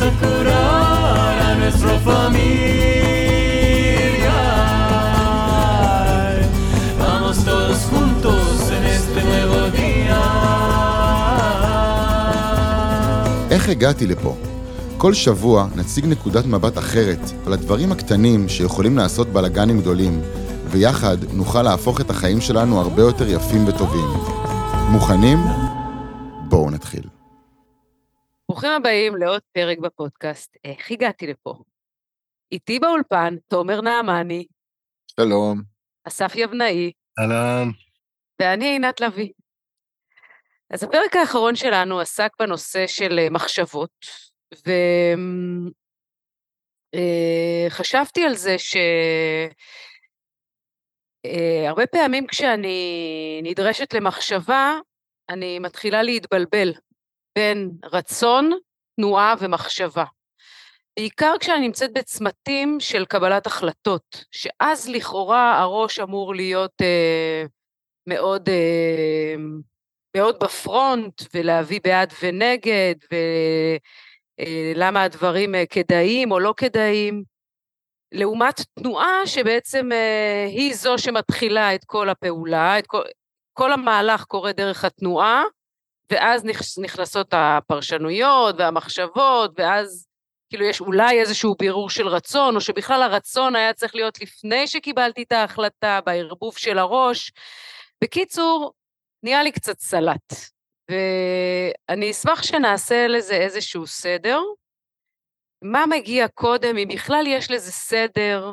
a curar a nuestra familia. Vamos todos juntos en este nuevo día. איך הגעתי לפה? כל שבוע נציג נקודת מבט אחרת על הדברים הקטנים שיכולים לעשות בלאגנים גדולים, ויחד נוכל להפוך את החיים שלנו הרבה יותר יפים וטובים. מוכנים? בואו נתחיל. ברוכים הבאים לעוד פרק בפודקאסט. איך הגעתי לפה? איתי באולפן, תומר נעמני, שלום. אסף יבנאי, אהלן. ואני עינת לביא. אז הפרק האחרון שלנו עסק בנושא של אה, מחשבות, וחשבתי על זה שהרבה פעמים כשאני נדרשת למחשבה, אני מתחילה להתבלבל בין רצון, תנועה ומחשבה. בעיקר כשאני נמצאת בצמתים של קבלת החלטות, שאז לכאורה הראש אמור להיות אה, מאוד אה, מאוד בפרונט ולהביא בעד ונגד ולמה הדברים אה, כדאיים או לא כדאיים, לעומת תנועה שבעצם אה, היא זו שמתחילה את כל הפעולה, את כל, כל המהלך קורה דרך התנועה ואז נכנסות הפרשנויות והמחשבות ואז כאילו יש אולי איזשהו בירור של רצון, או שבכלל הרצון היה צריך להיות לפני שקיבלתי את ההחלטה, בערבוב של הראש. בקיצור, נהיה לי קצת סלט. ואני אשמח שנעשה לזה איזשהו סדר. מה מגיע קודם, אם בכלל יש לזה סדר,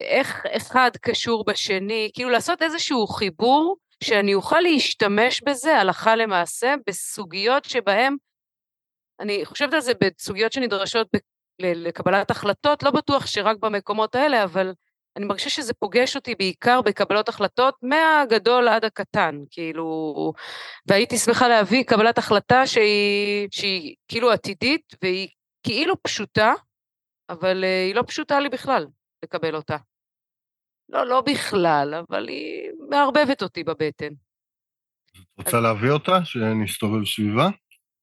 איך אחד קשור בשני, כאילו לעשות איזשהו חיבור שאני אוכל להשתמש בזה הלכה למעשה בסוגיות שבהן, אני חושבת על זה בסוגיות שנדרשות לקבלת החלטות, לא בטוח שרק במקומות האלה, אבל אני מרגישה שזה פוגש אותי בעיקר בקבלות החלטות מהגדול עד הקטן, כאילו, והייתי שמחה להביא קבלת החלטה שהיא, שהיא כאילו עתידית והיא כאילו פשוטה, אבל אה, היא לא פשוטה לי בכלל לקבל אותה. לא, לא בכלל, אבל היא מערבבת אותי בבטן. את רוצה להביא אותה, שנסתובב סביבה?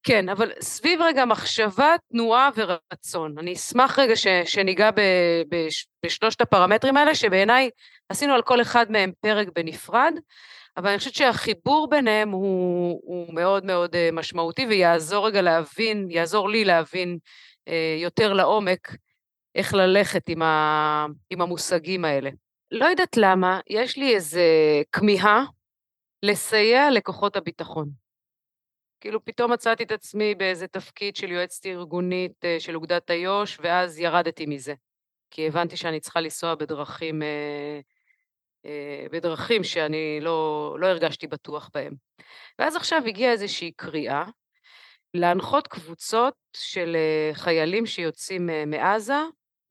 כן, אבל סביב רגע מחשבה, תנועה ורצון. אני אשמח רגע ש, שניגע ב, ב, בשלושת הפרמטרים האלה, שבעיניי עשינו על כל אחד מהם פרק בנפרד, אבל אני חושבת שהחיבור ביניהם הוא, הוא מאוד מאוד אה, משמעותי ויעזור רגע להבין, יעזור לי להבין אה, יותר לעומק איך ללכת עם, ה, עם המושגים האלה. לא יודעת למה, יש לי איזה כמיהה לסייע לכוחות הביטחון. כאילו פתאום מצאתי את עצמי באיזה תפקיד של יועצת ארגונית אה, של אוגדת איו"ש, ואז ירדתי מזה. כי הבנתי שאני צריכה לנסוע בדרכים, אה, אה, בדרכים שאני לא, לא הרגשתי בטוח בהם. ואז עכשיו הגיעה איזושהי קריאה להנחות קבוצות של חיילים שיוצאים מעזה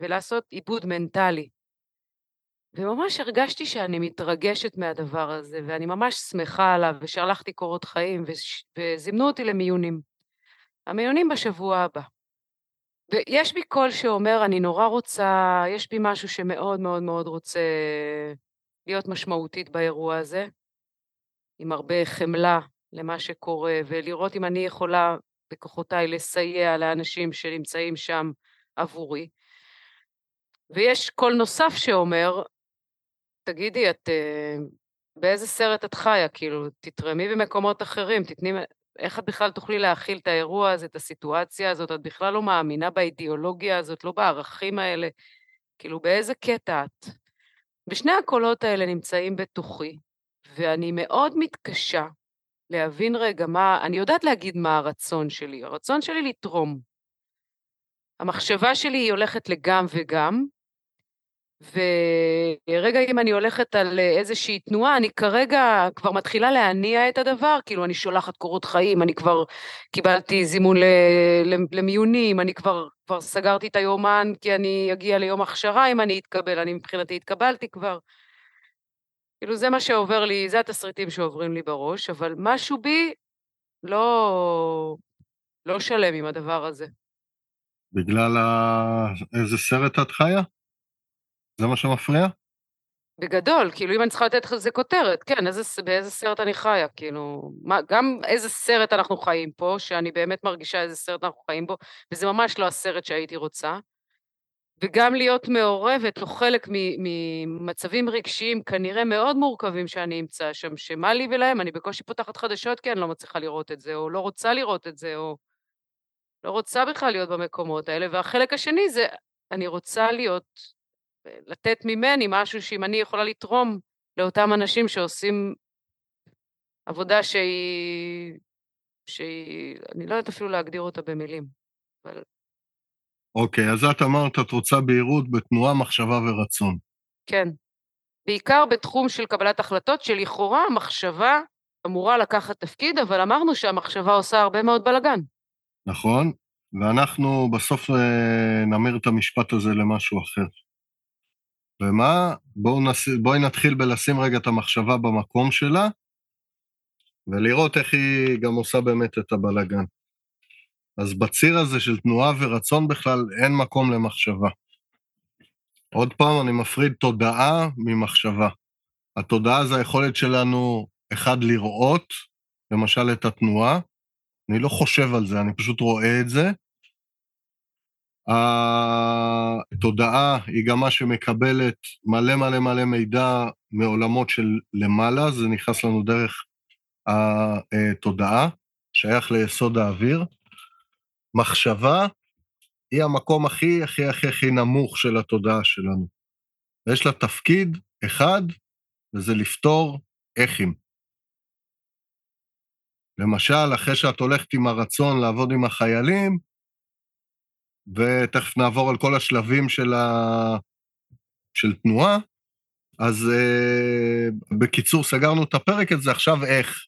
ולעשות עיבוד מנטלי וממש הרגשתי שאני מתרגשת מהדבר הזה, ואני ממש שמחה עליו, ושלחתי קורות חיים, וש... וזימנו אותי למיונים. המיונים בשבוע הבא. ויש בי קול שאומר, אני נורא רוצה, יש בי משהו שמאוד מאוד מאוד רוצה להיות משמעותית באירוע הזה, עם הרבה חמלה למה שקורה, ולראות אם אני יכולה בכוחותיי לסייע לאנשים שנמצאים שם עבורי. ויש קול נוסף שאומר, תגידי, את... אה, באיזה סרט את חיה? כאילו, תתרמי במקומות אחרים, תתני... איך את בכלל תוכלי להכיל את האירוע הזה, את הסיטואציה הזאת? את בכלל לא מאמינה באידיאולוגיה הזאת, לא בערכים האלה. כאילו, באיזה קטע את? ושני הקולות האלה נמצאים בתוכי, ואני מאוד מתקשה להבין רגע מה... אני יודעת להגיד מה הרצון שלי. הרצון שלי לתרום. המחשבה שלי היא הולכת לגם וגם, ורגע אם אני הולכת על איזושהי תנועה, אני כרגע כבר מתחילה להניע את הדבר, כאילו אני שולחת קורות חיים, אני כבר קיבלתי זימון למיונים, אני כבר, כבר סגרתי את היומן כי אני אגיע ליום הכשרה אם אני אתקבל, אני מבחינתי התקבלתי כבר. כאילו זה מה שעובר לי, זה התסריטים שעוברים לי בראש, אבל משהו בי לא, לא שלם עם הדבר הזה. בגלל ה... איזה סרט את חיה? זה מה שמפריע? בגדול, כאילו אם אני צריכה לתת לזה כותרת, כן, איזה, באיזה סרט אני חיה, כאילו, מה, גם איזה סרט אנחנו חיים פה, שאני באמת מרגישה איזה סרט אנחנו חיים בו, וזה ממש לא הסרט שהייתי רוצה, וגם להיות מעורבת או חלק ממצבים רגשיים כנראה מאוד מורכבים שאני אמצא שם, שמה לי ולהם, אני בקושי פותחת חדשות כי אני לא מצליחה לראות את זה, או לא רוצה לראות את זה, או לא רוצה בכלל להיות במקומות האלה, והחלק השני זה, אני רוצה להיות לתת ממני משהו שאם אני יכולה לתרום לאותם אנשים שעושים עבודה שהיא, שהיא, אני לא יודעת אפילו להגדיר אותה במילים, אבל... אוקיי, אז את אמרת, את רוצה בהירות בתנועה, מחשבה ורצון. כן. בעיקר בתחום של קבלת החלטות, שלכאורה המחשבה אמורה לקחת תפקיד, אבל אמרנו שהמחשבה עושה הרבה מאוד בלאגן. נכון, ואנחנו בסוף אה, נמיר את המשפט הזה למשהו אחר. ומה? בואו נס... בוא נתחיל בלשים רגע את המחשבה במקום שלה, ולראות איך היא גם עושה באמת את הבלגן. אז בציר הזה של תנועה ורצון בכלל אין מקום למחשבה. עוד פעם, אני מפריד תודעה ממחשבה. התודעה זה היכולת שלנו, אחד, לראות, למשל את התנועה. אני לא חושב על זה, אני פשוט רואה את זה, התודעה היא גם מה שמקבלת מלא מלא מלא מידע מעולמות של למעלה, זה נכנס לנו דרך התודעה, שייך ליסוד האוויר. מחשבה היא המקום הכי הכי הכי הכי נמוך של התודעה שלנו. ויש לה תפקיד אחד, וזה לפתור איכים. למשל, אחרי שאת הולכת עם הרצון לעבוד עם החיילים, ותכף נעבור על כל השלבים של, ה... של תנועה. אז uh, בקיצור, סגרנו את הפרק הזה, עכשיו איך?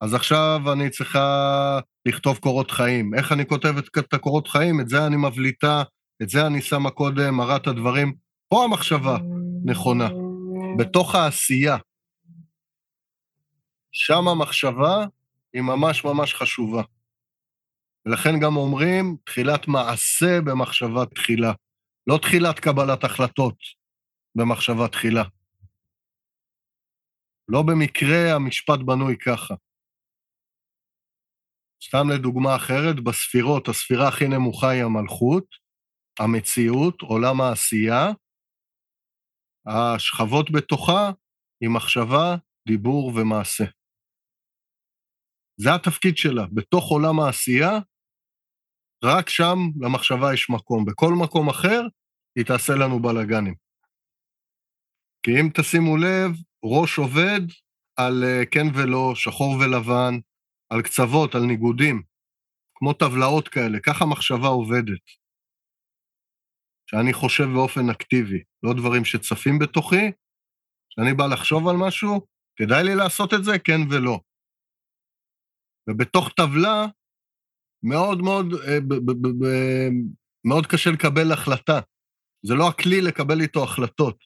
אז עכשיו אני צריכה לכתוב קורות חיים. איך אני כותב את הקורות חיים? את זה אני מבליטה, את זה אני שמה קודם, מראה את הדברים. פה המחשבה נכונה, בתוך העשייה. שם המחשבה היא ממש ממש חשובה. ולכן גם אומרים, תחילת מעשה במחשבה תחילה, לא תחילת קבלת החלטות במחשבה תחילה. לא במקרה המשפט בנוי ככה. סתם לדוגמה אחרת, בספירות, הספירה הכי נמוכה היא המלכות, המציאות, עולם העשייה, השכבות בתוכה היא מחשבה, דיבור ומעשה. זה התפקיד שלה. בתוך עולם העשייה רק שם למחשבה יש מקום. בכל מקום אחר, היא תעשה לנו בלאגנים. כי אם תשימו לב, ראש עובד על אה, כן ולא, שחור ולבן, על קצוות, על ניגודים, כמו טבלאות כאלה, ככה מחשבה עובדת. שאני חושב באופן אקטיבי, לא דברים שצפים בתוכי, כשאני בא לחשוב על משהו, כדאי לי לעשות את זה, כן ולא. ובתוך טבלה מאוד מאוד, אה, מאוד קשה לקבל החלטה. זה לא הכלי לקבל איתו החלטות.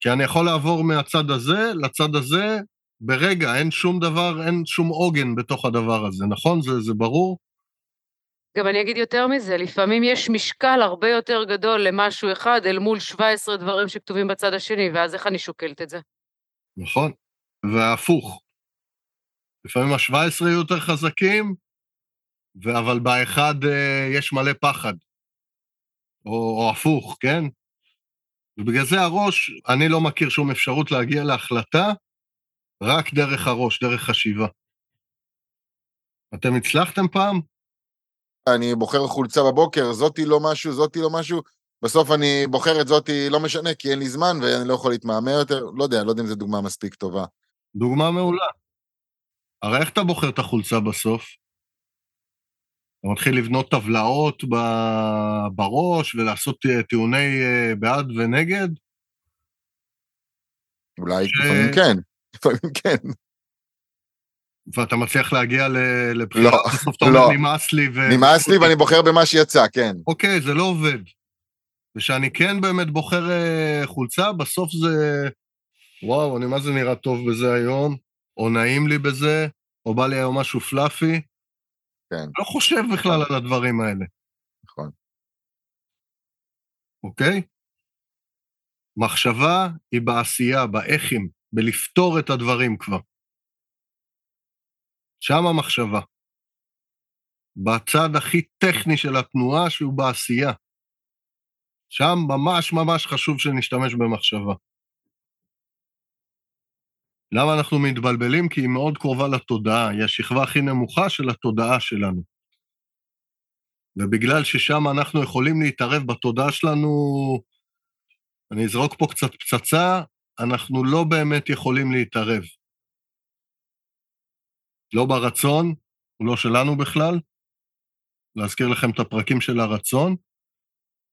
כי אני יכול לעבור מהצד הזה לצד הזה ברגע, אין שום דבר, אין שום עוגן בתוך הדבר הזה, נכון? זה, זה ברור? גם אני אגיד יותר מזה, לפעמים יש משקל הרבה יותר גדול למשהו אחד אל מול 17 דברים שכתובים בצד השני, ואז איך אני שוקלת את זה? נכון, והפוך. לפעמים ה-17 יהיו יותר חזקים, אבל באחד אה, יש מלא פחד. או, או הפוך, כן? ובגלל זה הראש, אני לא מכיר שום אפשרות להגיע להחלטה רק דרך הראש, דרך חשיבה. אתם הצלחתם פעם? אני בוחר חולצה בבוקר, זאתי לא משהו, זאתי לא משהו, בסוף אני בוחר את זאתי לא משנה, כי אין לי זמן ואני לא יכול להתמהמה יותר, לא יודע, לא יודע אם זו דוגמה מספיק טובה. דוגמה מעולה. הרי איך אתה בוחר את החולצה בסוף? אתה מתחיל לבנות טבלאות בראש ולעשות טיעוני אה, בעד ונגד? אולי ש... לפעמים כן, לפעמים כן. ואתה מצליח להגיע לבחירה, לא, בסוף אתה אומר לא. נמאס לי ו... נמאס לי ואני בוחר במה שיצא, כן. אוקיי, זה לא עובד. ושאני כן באמת בוחר אה, חולצה, בסוף זה... וואו, אני מה זה נראה טוב בזה היום, או נעים לי בזה, או בא לי היום משהו פלאפי. כן. לא חושב בכלל על הדברים האלה. נכון. אוקיי? מחשבה היא בעשייה, באיכים, בלפתור את הדברים כבר. שם המחשבה. בצד הכי טכני של התנועה, שהוא בעשייה. שם ממש ממש חשוב שנשתמש במחשבה. למה אנחנו מתבלבלים? כי היא מאוד קרובה לתודעה, היא השכבה הכי נמוכה של התודעה שלנו. ובגלל ששם אנחנו יכולים להתערב בתודעה שלנו, אני אזרוק פה קצת פצצה, אנחנו לא באמת יכולים להתערב. לא ברצון, הוא לא שלנו בכלל, להזכיר לכם את הפרקים של הרצון,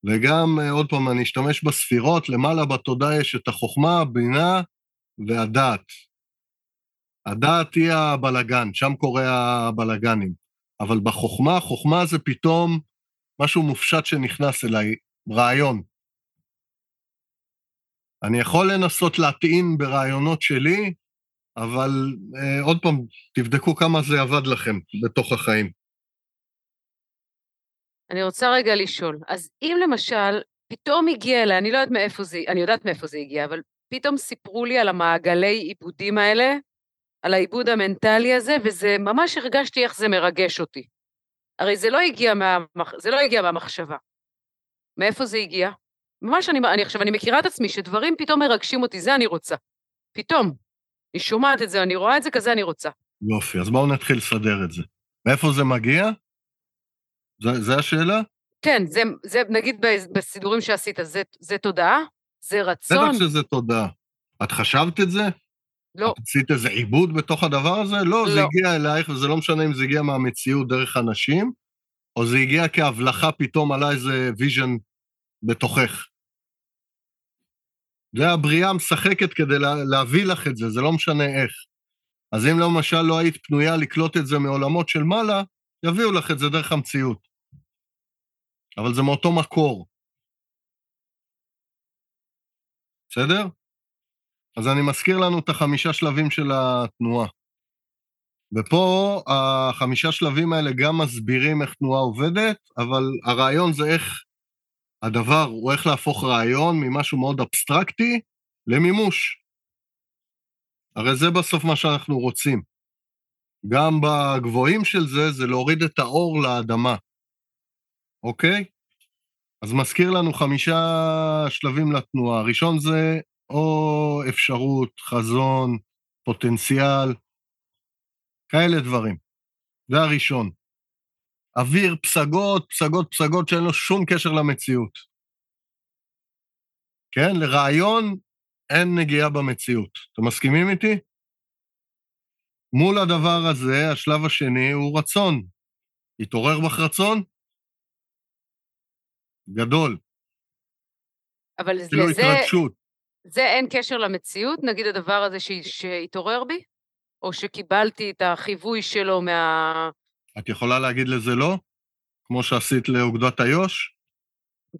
וגם, אה, עוד פעם, אני אשתמש בספירות, למעלה בתודעה יש את החוכמה, הבינה והדעת. הדעת היא הבלגן, שם קורה הבלגנים. אבל בחוכמה, חוכמה זה פתאום משהו מופשט שנכנס אליי, רעיון. אני יכול לנסות להטעין ברעיונות שלי, אבל אה, עוד פעם, תבדקו כמה זה עבד לכם בתוך החיים. אני רוצה רגע לשאול, אז אם למשל, פתאום הגיע אליי, אני לא יודעת מאיפה זה, אני יודעת מאיפה זה הגיע, אבל פתאום סיפרו לי על המעגלי עיבודים האלה, על העיבוד המנטלי הזה, וזה, ממש הרגשתי איך זה מרגש אותי. הרי זה לא הגיע, מה, זה לא הגיע מהמחשבה. מאיפה זה הגיע? ממש אני, אני עכשיו, אני מכירה את עצמי שדברים פתאום מרגשים אותי, זה אני רוצה. פתאום. אני שומעת את זה, אני רואה את זה, כזה אני רוצה. יופי, אז בואו נתחיל לסדר את זה. מאיפה זה מגיע? זה, זה השאלה? כן, זה, זה נגיד בסידורים שעשית, זה, זה תודעה? זה רצון? בטח שזה תודעה. את חשבת את זה? לא. את עשית איזה עיבוד בתוך הדבר הזה? לא, לא. זה הגיע אלייך, וזה לא משנה אם זה הגיע מהמציאות דרך אנשים, או זה הגיע כהבלחה פתאום עלה איזה vision בתוכך. זה הבריאה משחקת כדי לה, להביא לך את זה, זה לא משנה איך. אז אם למשל לא היית פנויה לקלוט את זה מעולמות של מעלה, יביאו לך את זה דרך המציאות. אבל זה מאותו מקור. בסדר? אז אני מזכיר לנו את החמישה שלבים של התנועה. ופה החמישה שלבים האלה גם מסבירים איך תנועה עובדת, אבל הרעיון זה איך הדבר הוא איך להפוך רעיון ממשהו מאוד אבסטרקטי למימוש. הרי זה בסוף מה שאנחנו רוצים. גם בגבוהים של זה, זה להוריד את האור לאדמה, אוקיי? אז מזכיר לנו חמישה שלבים לתנועה. הראשון זה או אפשרות, חזון, פוטנציאל, כאלה דברים. זה הראשון. אוויר, פסגות, פסגות, פסגות שאין לו שום קשר למציאות. כן? לרעיון אין נגיעה במציאות. אתם מסכימים איתי? מול הדבר הזה, השלב השני הוא רצון. התעורר בך רצון? גדול. אבל לזה... כאילו התרגשות. זה אין קשר למציאות, נגיד הדבר הזה ש... שהתעורר בי? או שקיבלתי את החיווי שלו מה... את יכולה להגיד לזה לא? כמו שעשית לאוגדת איו"ש?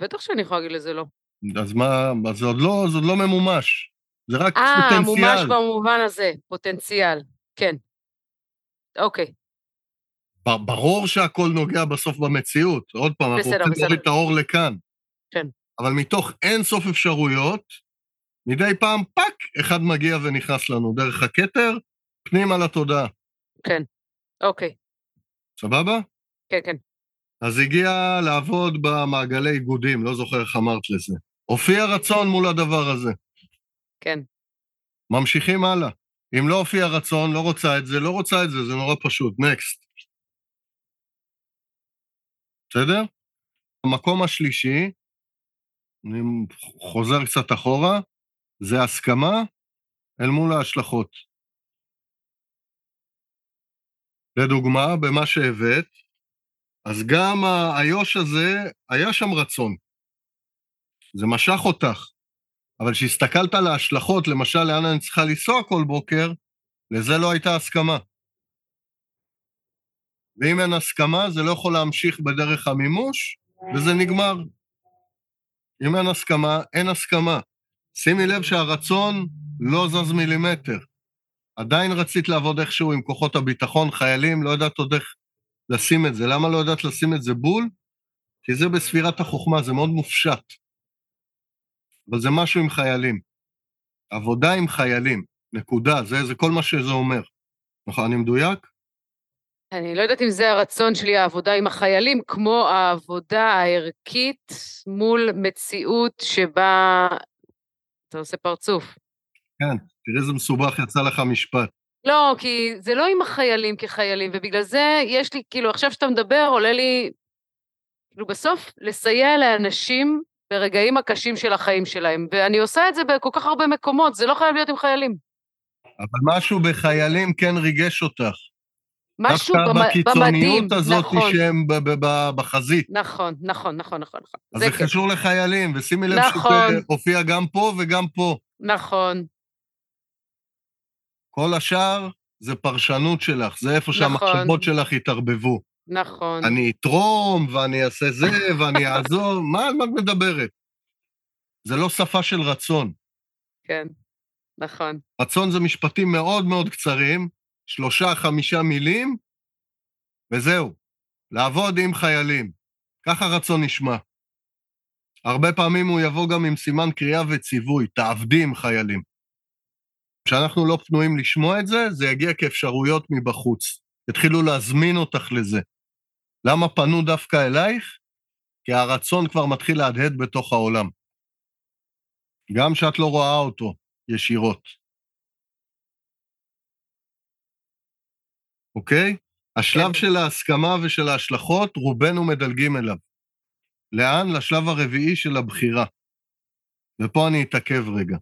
בטח שאני יכולה להגיד לזה לא. אז מה, אז זה עוד לא, זה עוד לא ממומש. זה רק אה, פוטנציאל. מומש במובן הזה, פוטנציאל, כן. אוקיי. ברור שהכל נוגע בסוף במציאות. עוד פעם, אנחנו בסדר, רוצים בסדר. להוריד את האור לכאן. כן. אבל מתוך אין סוף אפשרויות, מדי פעם, פאק, אחד מגיע ונכנס לנו דרך הכתר, פנימה לתודעה. כן, אוקיי. סבבה? כן, כן. אז הגיע לעבוד במעגלי איגודים, לא זוכר איך אמרת לזה. הופיע רצון מול הדבר הזה. כן. ממשיכים הלאה. אם לא הופיע רצון, לא רוצה את זה, לא רוצה את זה, זה נורא פשוט. next. בסדר? המקום השלישי, אני חוזר קצת אחורה, זה הסכמה אל מול ההשלכות. לדוגמה, במה שהבאת, אז גם האיו"ש הזה, היה שם רצון. זה משך אותך. אבל כשהסתכלת על ההשלכות, למשל, לאן אני צריכה לנסוע כל בוקר, לזה לא הייתה הסכמה. ואם אין הסכמה, זה לא יכול להמשיך בדרך המימוש, וזה נגמר. אם אין הסכמה, אין הסכמה. שימי לב שהרצון לא זז מילימטר. עדיין רצית לעבוד איכשהו עם כוחות הביטחון, חיילים, לא יודעת עוד איך לשים את זה. למה לא יודעת לשים את זה בול? כי זה בספירת החוכמה, זה מאוד מופשט. אבל זה משהו עם חיילים. עבודה עם חיילים, נקודה, זה, זה כל מה שזה אומר. נכון, אני מדויק? אני לא יודעת אם זה הרצון שלי, העבודה עם החיילים, כמו העבודה הערכית מול מציאות שבה... אתה עושה פרצוף. כן, תראה איזה מסובך יצא לך משפט. לא, כי זה לא עם החיילים כחיילים, ובגלל זה יש לי, כאילו, עכשיו שאתה מדבר, עולה לי, כאילו, בסוף, לסייע לאנשים ברגעים הקשים של החיים שלהם, ואני עושה את זה בכל כך הרבה מקומות, זה לא חייב להיות עם חיילים. אבל משהו בחיילים כן ריגש אותך. משהו במ- דווקא במדים, בקיצוניות הזאת נכון, שהם בחזית. נכון, נכון, נכון, נכון, נכון. אז זה כן, קשור לחיילים, ושימי לב נכון. שזה הופיע גם פה וגם פה. נכון, כל השאר זה פרשנות שלך, זה איפה נכון. שהמחשבות שלך התערבבו. נכון. אני אתרום, ואני אעשה זה, ואני אעזור, מה מה את מדברת? זה לא שפה של רצון. כן, נכון. רצון זה משפטים מאוד מאוד קצרים, שלושה, חמישה מילים, וזהו. לעבוד עם חיילים. ככה רצון נשמע. הרבה פעמים הוא יבוא גם עם סימן קריאה וציווי, תעבדי עם חיילים. כשאנחנו לא פנויים לשמוע את זה, זה יגיע כאפשרויות מבחוץ. יתחילו להזמין אותך לזה. למה פנו דווקא אלייך? כי הרצון כבר מתחיל להדהד בתוך העולם. גם שאת לא רואה אותו ישירות. אוקיי? השלב כן. של ההסכמה ושל ההשלכות, רובנו מדלגים אליו. לאן? לשלב הרביעי של הבחירה. ופה אני אתעכב רגע.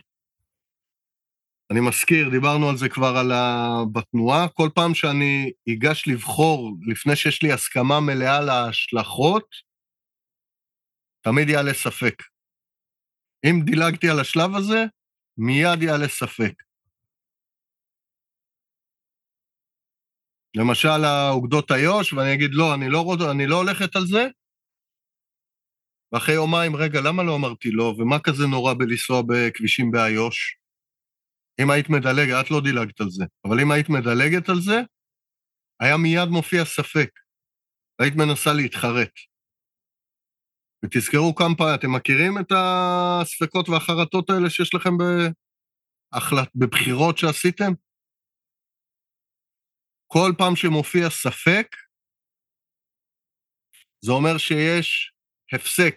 אני מזכיר, דיברנו על זה כבר על ה... בתנועה, כל פעם שאני אגש לבחור, לפני שיש לי הסכמה מלאה להשלכות, תמיד יעלה ספק. אם דילגתי על השלב הזה, מיד יעלה ספק. למשל, האוגדות איו"ש, ואני אגיד, לא, אני לא, רוצ- אני לא הולכת על זה, ואחרי יומיים, רגע, למה לא אמרתי לא, ומה כזה נורא בלנסוע בכבישים באיו"ש? אם היית מדלגת, את לא דילגת על זה, אבל אם היית מדלגת על זה, היה מיד מופיע ספק. היית מנסה להתחרט. ותזכרו כמה פעמים, אתם מכירים את הספקות והחרטות האלה שיש לכם בהחלט, בבחירות שעשיתם? כל פעם שמופיע ספק, זה אומר שיש הפסק,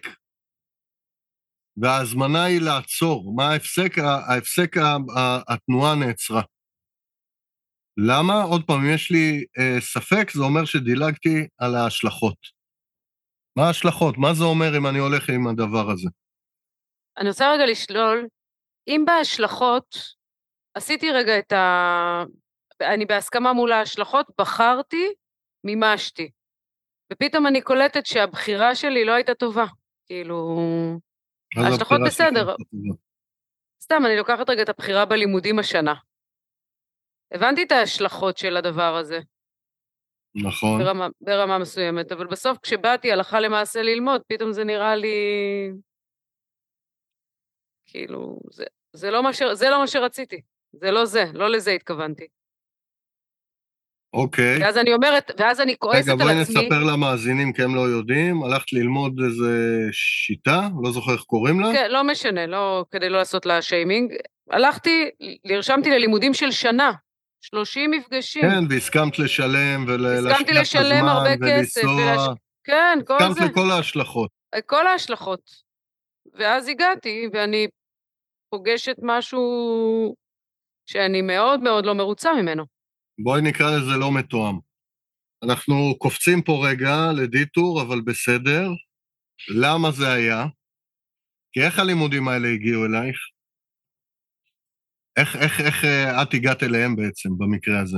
וההזמנה היא לעצור. מה ההפסק? ההפסק, התנועה נעצרה. למה? עוד פעם, אם יש לי אה, ספק, זה אומר שדילגתי על ההשלכות. מה ההשלכות? מה זה אומר אם אני הולך עם הדבר הזה? אני רוצה רגע לשלול, אם בהשלכות, עשיתי רגע את ה... אני בהסכמה מול ההשלכות, בחרתי, מימשתי. ופתאום אני קולטת שהבחירה שלי לא הייתה טובה. כאילו, ההשלכות? בסדר. סתם, אני לוקחת רגע את הבחירה בלימודים השנה. הבנתי את ההשלכות של הדבר הזה, נכון. ברמה, ברמה מסוימת, אבל בסוף כשבאתי הלכה למעשה ללמוד, פתאום זה נראה לי... כאילו, זה, זה, לא, מה ש, זה לא מה שרציתי. זה לא זה, לא לזה התכוונתי. אוקיי. ואז אני אומרת, ואז אני כועסת רגע, על בואי עצמי. נספר למאזינים, כי הם לא יודעים. הלכת ללמוד איזה שיטה, לא זוכר איך קוראים לה. כן, לא משנה, לא, כדי לא לעשות לה שיימינג. הלכתי, נרשמתי ללימודים של שנה, 30 מפגשים. כן, והסכמת לשלם ולהשקיע את הזמן הרבה כסף, ולנסוע. ולהש- כן, כל הסכמת זה. לכל ההשלכות. כל ההשלכות. ואז הגעתי, ואני פוגשת משהו שאני מאוד מאוד לא מרוצה ממנו. בואי נקרא לזה לא מתואם. אנחנו קופצים פה רגע לדיטור, אבל בסדר. למה זה היה? כי איך הלימודים האלה הגיעו אלייך? איך, איך, איך אה, את הגעת אליהם בעצם, במקרה הזה?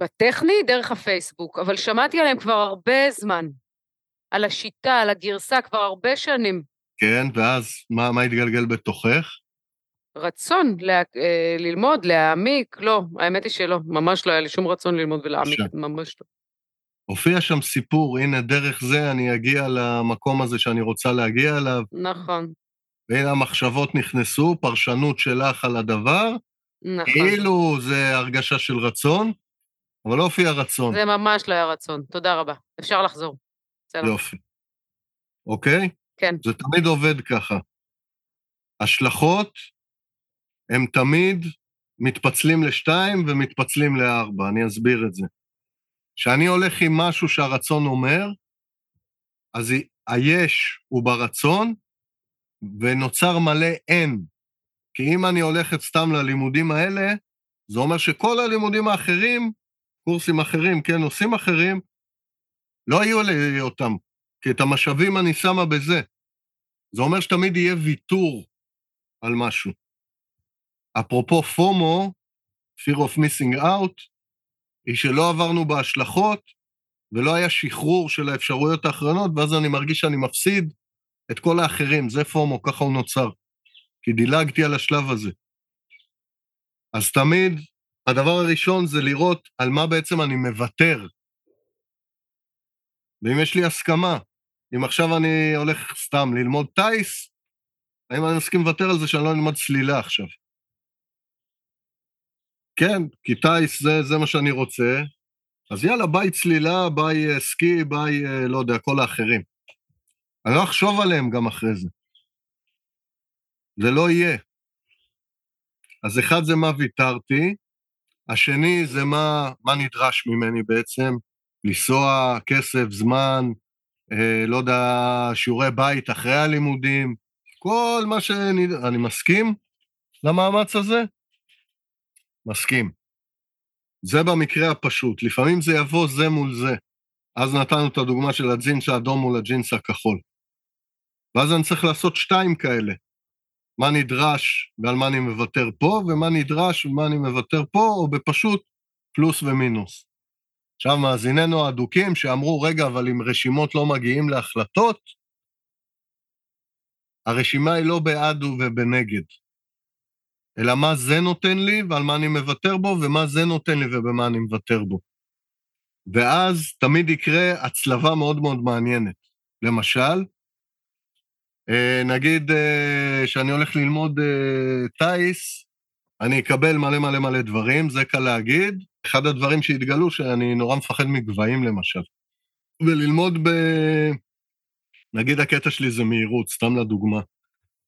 בטכני, דרך הפייסבוק, אבל שמעתי עליהם כבר הרבה זמן. על השיטה, על הגרסה, כבר הרבה שנים. כן, ואז מה, מה התגלגל בתוכך? רצון לה, אה, ללמוד, להעמיק, לא, האמת היא שלא, ממש לא היה לי שום רצון ללמוד ולהעמיק, בבקשה. ממש לא. הופיע שם סיפור, הנה, דרך זה אני אגיע למקום הזה שאני רוצה להגיע אליו, נכון, והנה המחשבות נכנסו, פרשנות שלך על הדבר, נכון. כאילו זה הרגשה של רצון, אבל לא הופיע רצון. זה ממש לא היה רצון, תודה רבה. אפשר לחזור. בסדר. יופי. אוקיי? כן. זה תמיד עובד ככה. השלכות הם תמיד מתפצלים לשתיים ומתפצלים לארבע, אני אסביר את זה. כשאני הולך עם משהו שהרצון אומר, אז היש הוא ברצון, ונוצר מלא אין. כי אם אני הולכת סתם ללימודים האלה, זה אומר שכל הלימודים האחרים, קורסים אחרים, כן, נושאים אחרים, לא יהיו לי אותם, כי את המשאבים אני שמה בזה. זה אומר שתמיד יהיה ויתור על משהו. אפרופו פומו, fear of missing out, היא שלא עברנו בהשלכות, ולא היה שחרור של האפשרויות האחרונות, ואז אני מרגיש שאני מפסיד את כל האחרים. זה פומו, ככה הוא נוצר. כי דילגתי על השלב הזה. אז תמיד, הדבר הראשון זה לראות על מה בעצם אני מוותר. ואם יש לי הסכמה, אם עכשיו אני הולך סתם ללמוד טיס, האם אני מסכים לוותר על זה שאני לא אלמד צלילה עכשיו? כן, כי טיס זה, זה מה שאני רוצה, אז יאללה, ביי צלילה, ביי אה, סקי, ביי, אה, לא יודע, כל האחרים. אני לא אחשוב עליהם גם אחרי זה. זה לא יהיה. אז אחד זה מה ויתרתי, השני זה מה, מה נדרש ממני בעצם, לנסוע, כסף, זמן, אה, לא יודע, שיעורי בית אחרי הלימודים, כל מה שאני... אני מסכים למאמץ הזה? מסכים. זה במקרה הפשוט. לפעמים זה יבוא זה מול זה. אז נתנו את הדוגמה של הג'ינס האדום מול הג'ינס הכחול. ואז אני צריך לעשות שתיים כאלה. מה נדרש ועל מה אני מוותר פה, ומה נדרש ומה אני מוותר פה, או בפשוט פלוס ומינוס. עכשיו, מאזיננו האדוקים שאמרו, רגע, אבל אם רשימות לא מגיעים להחלטות, הרשימה היא לא בעד ובנגד, אלא מה זה נותן לי ועל מה אני מוותר בו, ומה זה נותן לי ובמה אני מוותר בו. ואז תמיד יקרה הצלבה מאוד מאוד מעניינת. למשל, אה, נגיד אה, שאני הולך ללמוד אה, טיס, אני אקבל מלא מלא מלא דברים, זה קל להגיד. אחד הדברים שהתגלו, שאני נורא מפחד מגבהים למשל. וללמוד ב... נגיד הקטע שלי זה מהירות, סתם לדוגמה.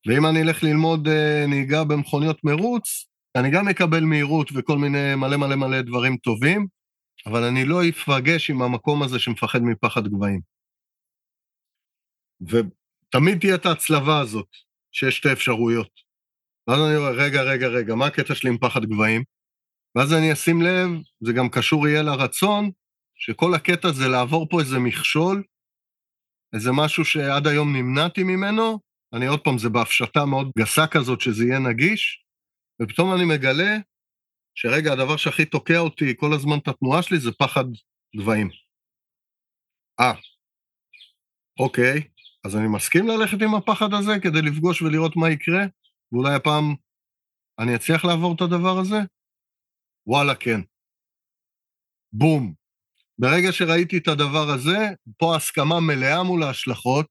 ואם אני אלך ללמוד נהיגה במכוניות מרוץ, אני גם אקבל מהירות וכל מיני מלא מלא מלא דברים טובים, אבל אני לא אפגש עם המקום הזה שמפחד מפחד גבהים. תמיד תהיה את ההצלבה הזאת, שיש שתי אפשרויות. ואז אני אומר, רגע, רגע, רגע, מה הקטע שלי עם פחד גבהים? ואז אני אשים לב, זה גם קשור יהיה לרצון, שכל הקטע זה לעבור פה איזה מכשול, איזה משהו שעד היום נמנעתי ממנו, אני עוד פעם, זה בהפשטה מאוד גסה כזאת שזה יהיה נגיש, ופתאום אני מגלה שרגע, הדבר שהכי תוקע אותי כל הזמן את התנועה שלי זה פחד גבהים. אה, אוקיי, אז אני מסכים ללכת עם הפחד הזה כדי לפגוש ולראות מה יקרה, ואולי הפעם אני אצליח לעבור את הדבר הזה? וואלה, כן. בום. ברגע שראיתי את הדבר הזה, פה הסכמה מלאה מול ההשלכות,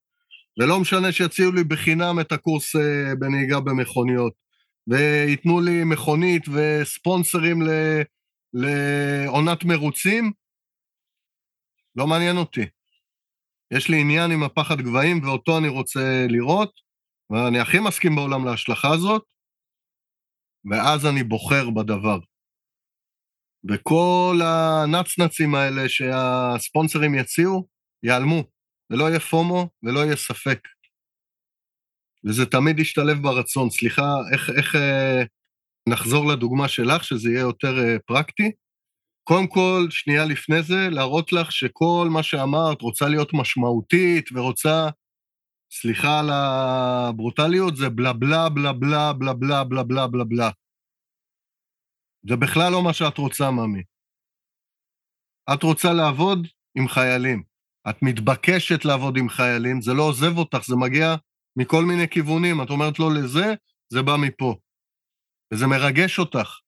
ולא משנה שיציעו לי בחינם את הקורס אה, בנהיגה במכוניות, וייתנו לי מכונית וספונסרים לעונת מרוצים, לא מעניין אותי. יש לי עניין עם הפחד גבהים ואותו אני רוצה לראות, ואני הכי מסכים בעולם להשלכה הזאת, ואז אני בוחר בדבר. וכל הנצנצים האלה שהספונסרים יציעו, ייעלמו, ולא יהיה פומו ולא יהיה ספק. וזה תמיד ישתלב ברצון. סליחה, איך, איך אה, נחזור לדוגמה שלך, שזה יהיה יותר אה, פרקטי? קודם כל, שנייה לפני זה, להראות לך שכל מה שאמרת רוצה להיות משמעותית ורוצה, סליחה על הברוטליות, זה בלה בלה בלה בלה בלה בלה בלה בלה בלה בלה. זה בכלל לא מה שאת רוצה, ממי. את רוצה לעבוד עם חיילים. את מתבקשת לעבוד עם חיילים, זה לא עוזב אותך, זה מגיע מכל מיני כיוונים. את אומרת לו לזה, זה בא מפה. וזה מרגש אותך.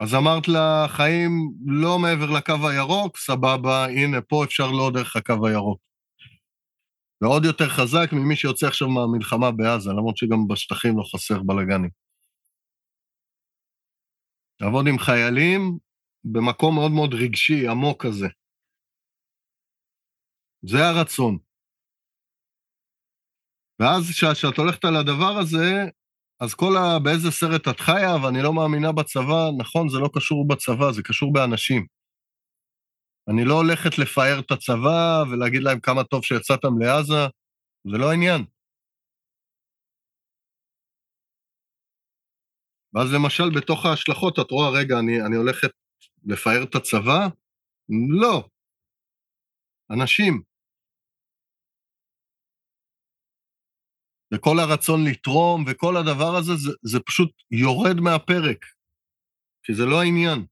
אז אמרת לה, חיים לא מעבר לקו הירוק, סבבה, הנה, פה אפשר לא דרך הקו הירוק. ועוד יותר חזק ממי שיוצא עכשיו מהמלחמה בעזה, למרות שגם בשטחים לא חסר בלאגנים. לעבוד עם חיילים במקום מאוד מאוד רגשי, עמוק כזה. זה הרצון. ואז כשאת הולכת על הדבר הזה, אז כל ה... באיזה סרט את חיה, ואני לא מאמינה בצבא, נכון, זה לא קשור בצבא, זה קשור באנשים. אני לא הולכת לפאר את הצבא ולהגיד להם כמה טוב שיצאתם לעזה, זה לא העניין. ואז למשל, בתוך ההשלכות, את רואה, רגע, אני, אני הולכת לפאר את הצבא? לא. אנשים. וכל הרצון לתרום וכל הדבר הזה, זה, זה פשוט יורד מהפרק, כי זה לא העניין.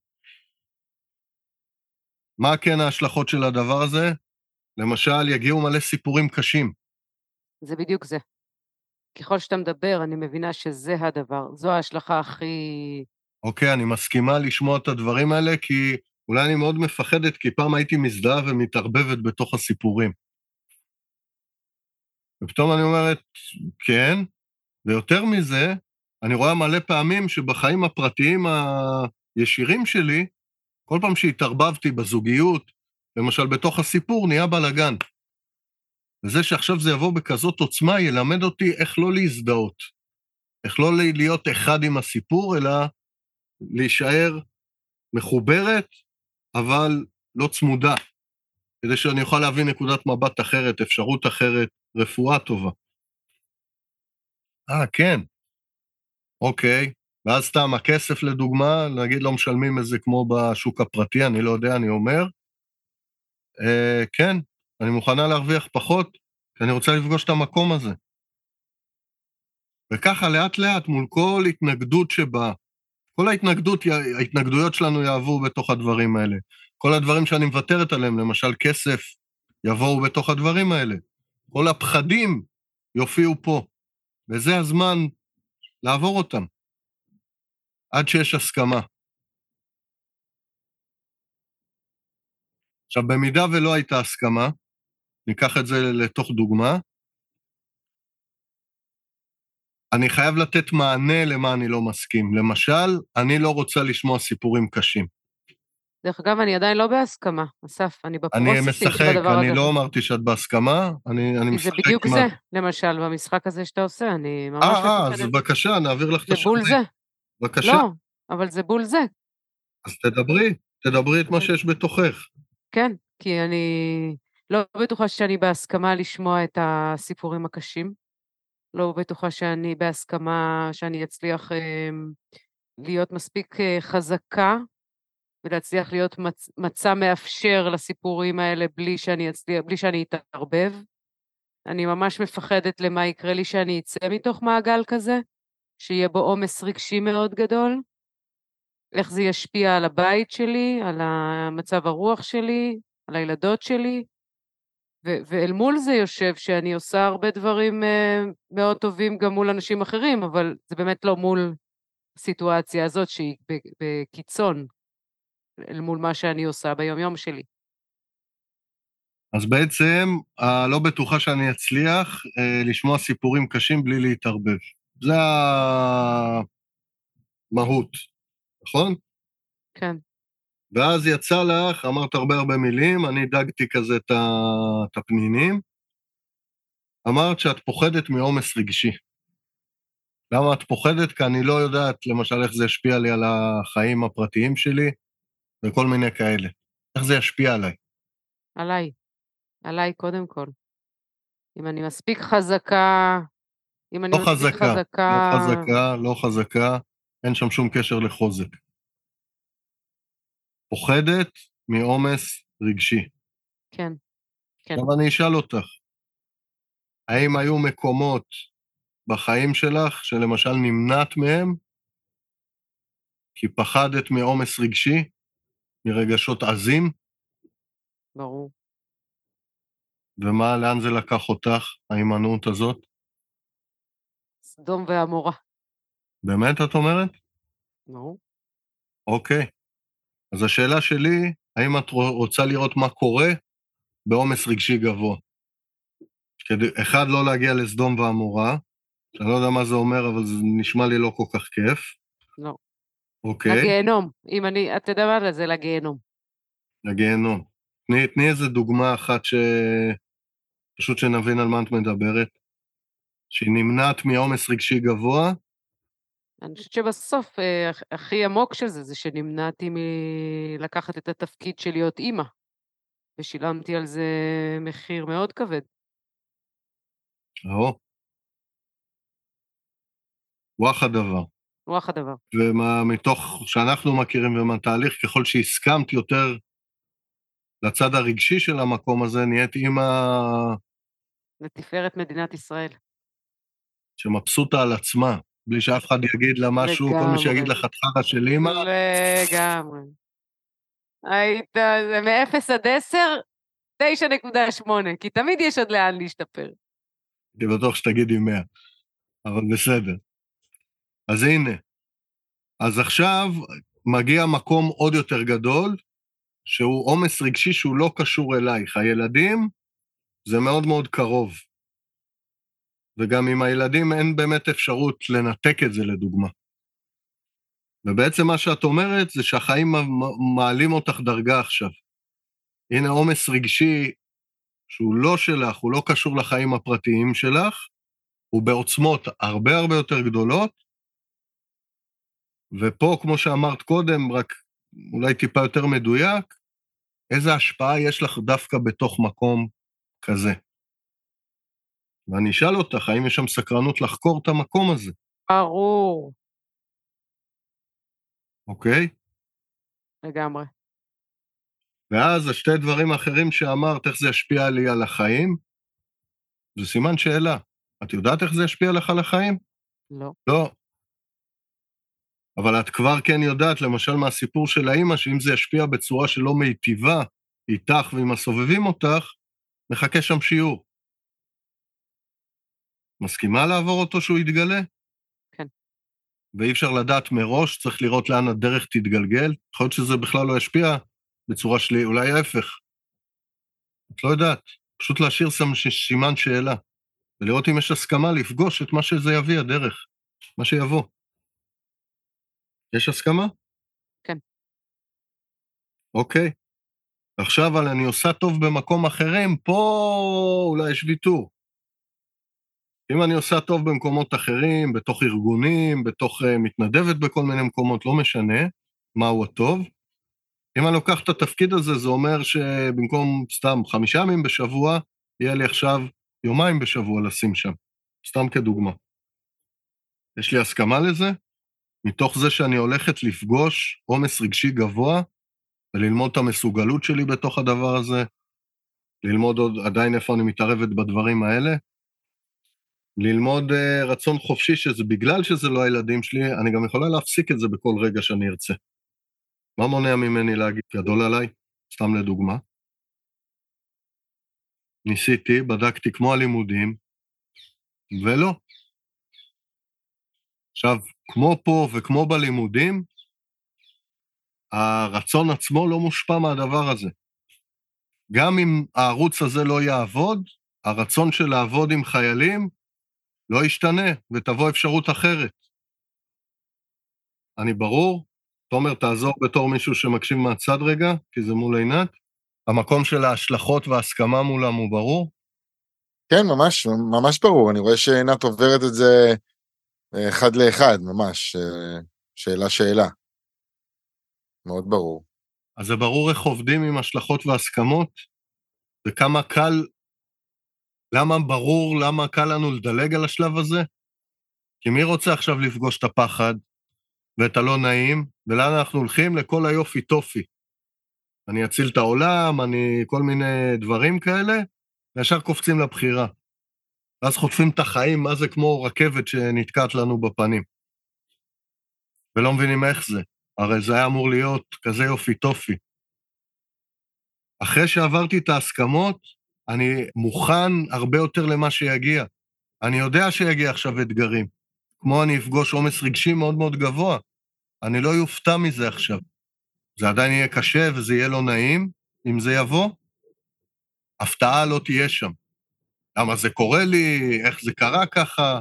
מה כן ההשלכות של הדבר הזה? למשל, יגיעו מלא סיפורים קשים. זה בדיוק זה. ככל שאתה מדבר, אני מבינה שזה הדבר, זו ההשלכה הכי... אוקיי, אני מסכימה לשמוע את הדברים האלה, כי אולי אני מאוד מפחדת, כי פעם הייתי מזדהה ומתערבבת בתוך הסיפורים. ופתאום אני אומרת, כן, ויותר מזה, אני רואה מלא פעמים שבחיים הפרטיים הישירים שלי, כל פעם שהתערבבתי בזוגיות, למשל בתוך הסיפור, נהיה בלאגן. וזה שעכשיו זה יבוא בכזאת עוצמה, ילמד אותי איך לא להזדהות. איך לא להיות אחד עם הסיפור, אלא להישאר מחוברת, אבל לא צמודה, כדי שאני אוכל להביא נקודת מבט אחרת, אפשרות אחרת, רפואה טובה. אה, כן. אוקיי. ואז סתם הכסף, לדוגמה, נגיד לא משלמים את זה כמו בשוק הפרטי, אני לא יודע, אני אומר. אה, כן, אני מוכנה להרוויח פחות, כי אני רוצה לפגוש את המקום הזה. וככה לאט-לאט, מול כל התנגדות שבה, כל ההתנגדות, ההתנגדויות שלנו יעברו בתוך הדברים האלה. כל הדברים שאני מוותרת עליהם, למשל כסף, יבואו בתוך הדברים האלה. כל הפחדים יופיעו פה. וזה הזמן לעבור אותם, עד שיש הסכמה. עכשיו, במידה ולא הייתה הסכמה, ניקח את זה לתוך דוגמה, אני חייב לתת מענה למה אני לא מסכים. למשל, אני לא רוצה לשמוע סיפורים קשים. דרך אגב, אני עדיין לא בהסכמה, אסף, אני בפרוססים של הדבר הזה. אני משחק, אני לא אמרתי שאת בהסכמה, אני, אני משחק... זה בדיוק מה... זה, למשל, במשחק הזה שאתה עושה, אני ממש... אה, אה, אז בבקשה, נעביר לך את השני. זה בול זה. בבקשה. לא, אבל זה בול זה. אז תדברי, תדברי את מה שיש בתוכך. כן, כי אני לא בטוחה שאני בהסכמה לשמוע את הסיפורים הקשים. לא בטוחה שאני בהסכמה שאני אצליח אה, להיות מספיק אה, חזקה ולהצליח להיות מצ, מצע מאפשר לסיפורים האלה בלי שאני אצליח, בלי שאני אתערבב. אני ממש מפחדת למה יקרה לי שאני אצא מתוך מעגל כזה, שיהיה בו עומס רגשי מאוד גדול, איך זה ישפיע על הבית שלי, על המצב הרוח שלי, על הילדות שלי, ו- ואל מול זה יושב שאני עושה הרבה דברים uh, מאוד טובים גם מול אנשים אחרים, אבל זה באמת לא מול הסיטואציה הזאת שהיא בקיצון, אל מול מה שאני עושה ביומיום שלי. אז בעצם, הלא בטוחה שאני אצליח אה, לשמוע סיפורים קשים בלי להתערבב. זה המהות, נכון? כן. ואז יצא לך, אמרת הרבה הרבה מילים, אני דגתי כזה את הפנינים. אמרת שאת פוחדת מעומס רגשי. למה את פוחדת? כי אני לא יודעת, למשל, איך זה ישפיע לי על החיים הפרטיים שלי, וכל מיני כאלה. איך זה ישפיע עליי? עליי. עליי קודם כל. אם אני מספיק חזקה, אם אני לא מספיק חזקה, חזקה... לא חזקה, לא חזקה, אין שם שום קשר לחוזק. פוחדת מעומס רגשי. כן, כן. עכשיו אני אשאל אותך, האם היו מקומות בחיים שלך שלמשל נמנעת מהם כי פחדת מעומס רגשי? מרגשות עזים? ברור. ומה, לאן זה לקח אותך, ההימנעות הזאת? סדום ועמורה. באמת, את אומרת? ברור. אוקיי. אז השאלה שלי, האם את רוצה לראות מה קורה בעומס רגשי גבוה? כדי, אחד, לא להגיע לסדום ועמורה, שאני לא יודע מה זה אומר, אבל זה נשמע לי לא כל כך כיף. לא. אוקיי. לגיהנום. אם אני, אתה יודע מה זה? לגיהנום. לגיהנום. תני, תני איזה דוגמה אחת ש... פשוט שנבין על מה את מדברת. שהיא נמנעת מעומס רגשי גבוה. אני חושבת שבסוף, אה, הכ- הכי עמוק של זה, זה שנמנעתי מלקחת את התפקיד של להיות אימא, ושילמתי על זה מחיר מאוד כבד. או. וואח הדבר. רוח הדבר. ומה מתוך שאנחנו מכירים ומהתהליך, ככל שהסכמת יותר לצד הרגשי של המקום הזה, נהיית אימא לתפארת מדינת ישראל. שמבסוטה על עצמה, בלי שאף אחד יגיד לה משהו, כל מי לגמרי. שיגיד לך חרא של אימא, לגמרי. היית, זה מ-0 עד 10, 9.8, כי תמיד יש עוד לאן להשתפר. הייתי בטוח שתגידי 100, אבל בסדר. אז הנה, אז עכשיו מגיע מקום עוד יותר גדול, שהוא עומס רגשי שהוא לא קשור אלייך. הילדים, זה מאוד מאוד קרוב. וגם עם הילדים אין באמת אפשרות לנתק את זה, לדוגמה. ובעצם מה שאת אומרת זה שהחיים מעלים אותך דרגה עכשיו. הנה עומס רגשי שהוא לא שלך, הוא לא קשור לחיים הפרטיים שלך, הוא בעוצמות הרבה הרבה יותר גדולות, ופה, כמו שאמרת קודם, רק אולי טיפה יותר מדויק, איזה השפעה יש לך דווקא בתוך מקום כזה. ואני אשאל אותך, האם יש שם סקרנות לחקור את המקום הזה, ברור, אוקיי? לגמרי. ואז השתי דברים האחרים שאמרת, איך זה ישפיע לי על החיים, זה סימן שאלה. את יודעת איך זה ישפיע לך על החיים? לא. לא. אבל את כבר כן יודעת, למשל מהסיפור של האימא, שאם זה ישפיע בצורה שלא מיטיבה איתך ועם הסובבים אותך, מחכה שם שיעור. מסכימה לעבור אותו שהוא יתגלה? כן. ואי אפשר לדעת מראש, צריך לראות לאן הדרך תתגלגל. יכול להיות שזה בכלל לא ישפיע בצורה שלי, אולי ההפך. את לא יודעת, פשוט להשאיר שם סימן שאלה, ולראות אם יש הסכמה לפגוש את מה שזה יביא, הדרך, מה שיבוא. יש הסכמה? כן. אוקיי. עכשיו, אני עושה טוב במקום אחרים, פה אולי יש ויתור. אם אני עושה טוב במקומות אחרים, בתוך ארגונים, בתוך uh, מתנדבת בכל מיני מקומות, לא משנה מהו הטוב. אם אני לוקח את התפקיד הזה, זה אומר שבמקום סתם חמישה ימים בשבוע, יהיה לי עכשיו יומיים בשבוע לשים שם. סתם כדוגמה. יש לי הסכמה לזה? מתוך זה שאני הולכת לפגוש עומס רגשי גבוה וללמוד את המסוגלות שלי בתוך הדבר הזה, ללמוד עוד עדיין איפה אני מתערבת בדברים האלה, ללמוד uh, רצון חופשי שזה בגלל שזה לא הילדים שלי, אני גם יכולה להפסיק את זה בכל רגע שאני ארצה. מה מונע ממני להגיד גדול עליי? סתם לדוגמה. ניסיתי, בדקתי כמו הלימודים, ולא. עכשיו, כמו פה וכמו בלימודים, הרצון עצמו לא מושפע מהדבר הזה. גם אם הערוץ הזה לא יעבוד, הרצון של לעבוד עם חיילים לא ישתנה, ותבוא אפשרות אחרת. אני ברור? תומר, תעזור בתור מישהו שמקשיב מהצד רגע, כי זה מול עינת. המקום של ההשלכות וההסכמה מולם הוא ברור? כן, ממש, ממש ברור. אני רואה שעינת עוברת את זה אחד לאחד, ממש. אה, שאלה-שאלה. מאוד ברור. אז זה ברור איך עובדים עם השלכות והסכמות, וכמה קל, למה ברור, למה קל לנו לדלג על השלב הזה? כי מי רוצה עכשיו לפגוש את הפחד ואת הלא נעים, ולאן אנחנו הולכים? לכל היופי טופי. אני אציל את העולם, אני כל מיני דברים כאלה, וישר קופצים לבחירה. ואז חוטפים את החיים, מה זה כמו רכבת שנתקעת לנו בפנים. ולא מבינים איך זה. הרי זה היה אמור להיות כזה יופי טופי. אחרי שעברתי את ההסכמות, אני מוכן הרבה יותר למה שיגיע. אני יודע שיגיע עכשיו אתגרים. כמו אני אפגוש עומס רגשי מאוד מאוד גבוה. אני לא יופתע מזה עכשיו. זה עדיין יהיה קשה וזה יהיה לא נעים, אם זה יבוא. הפתעה לא תהיה שם. למה זה קורה לי, איך זה קרה ככה,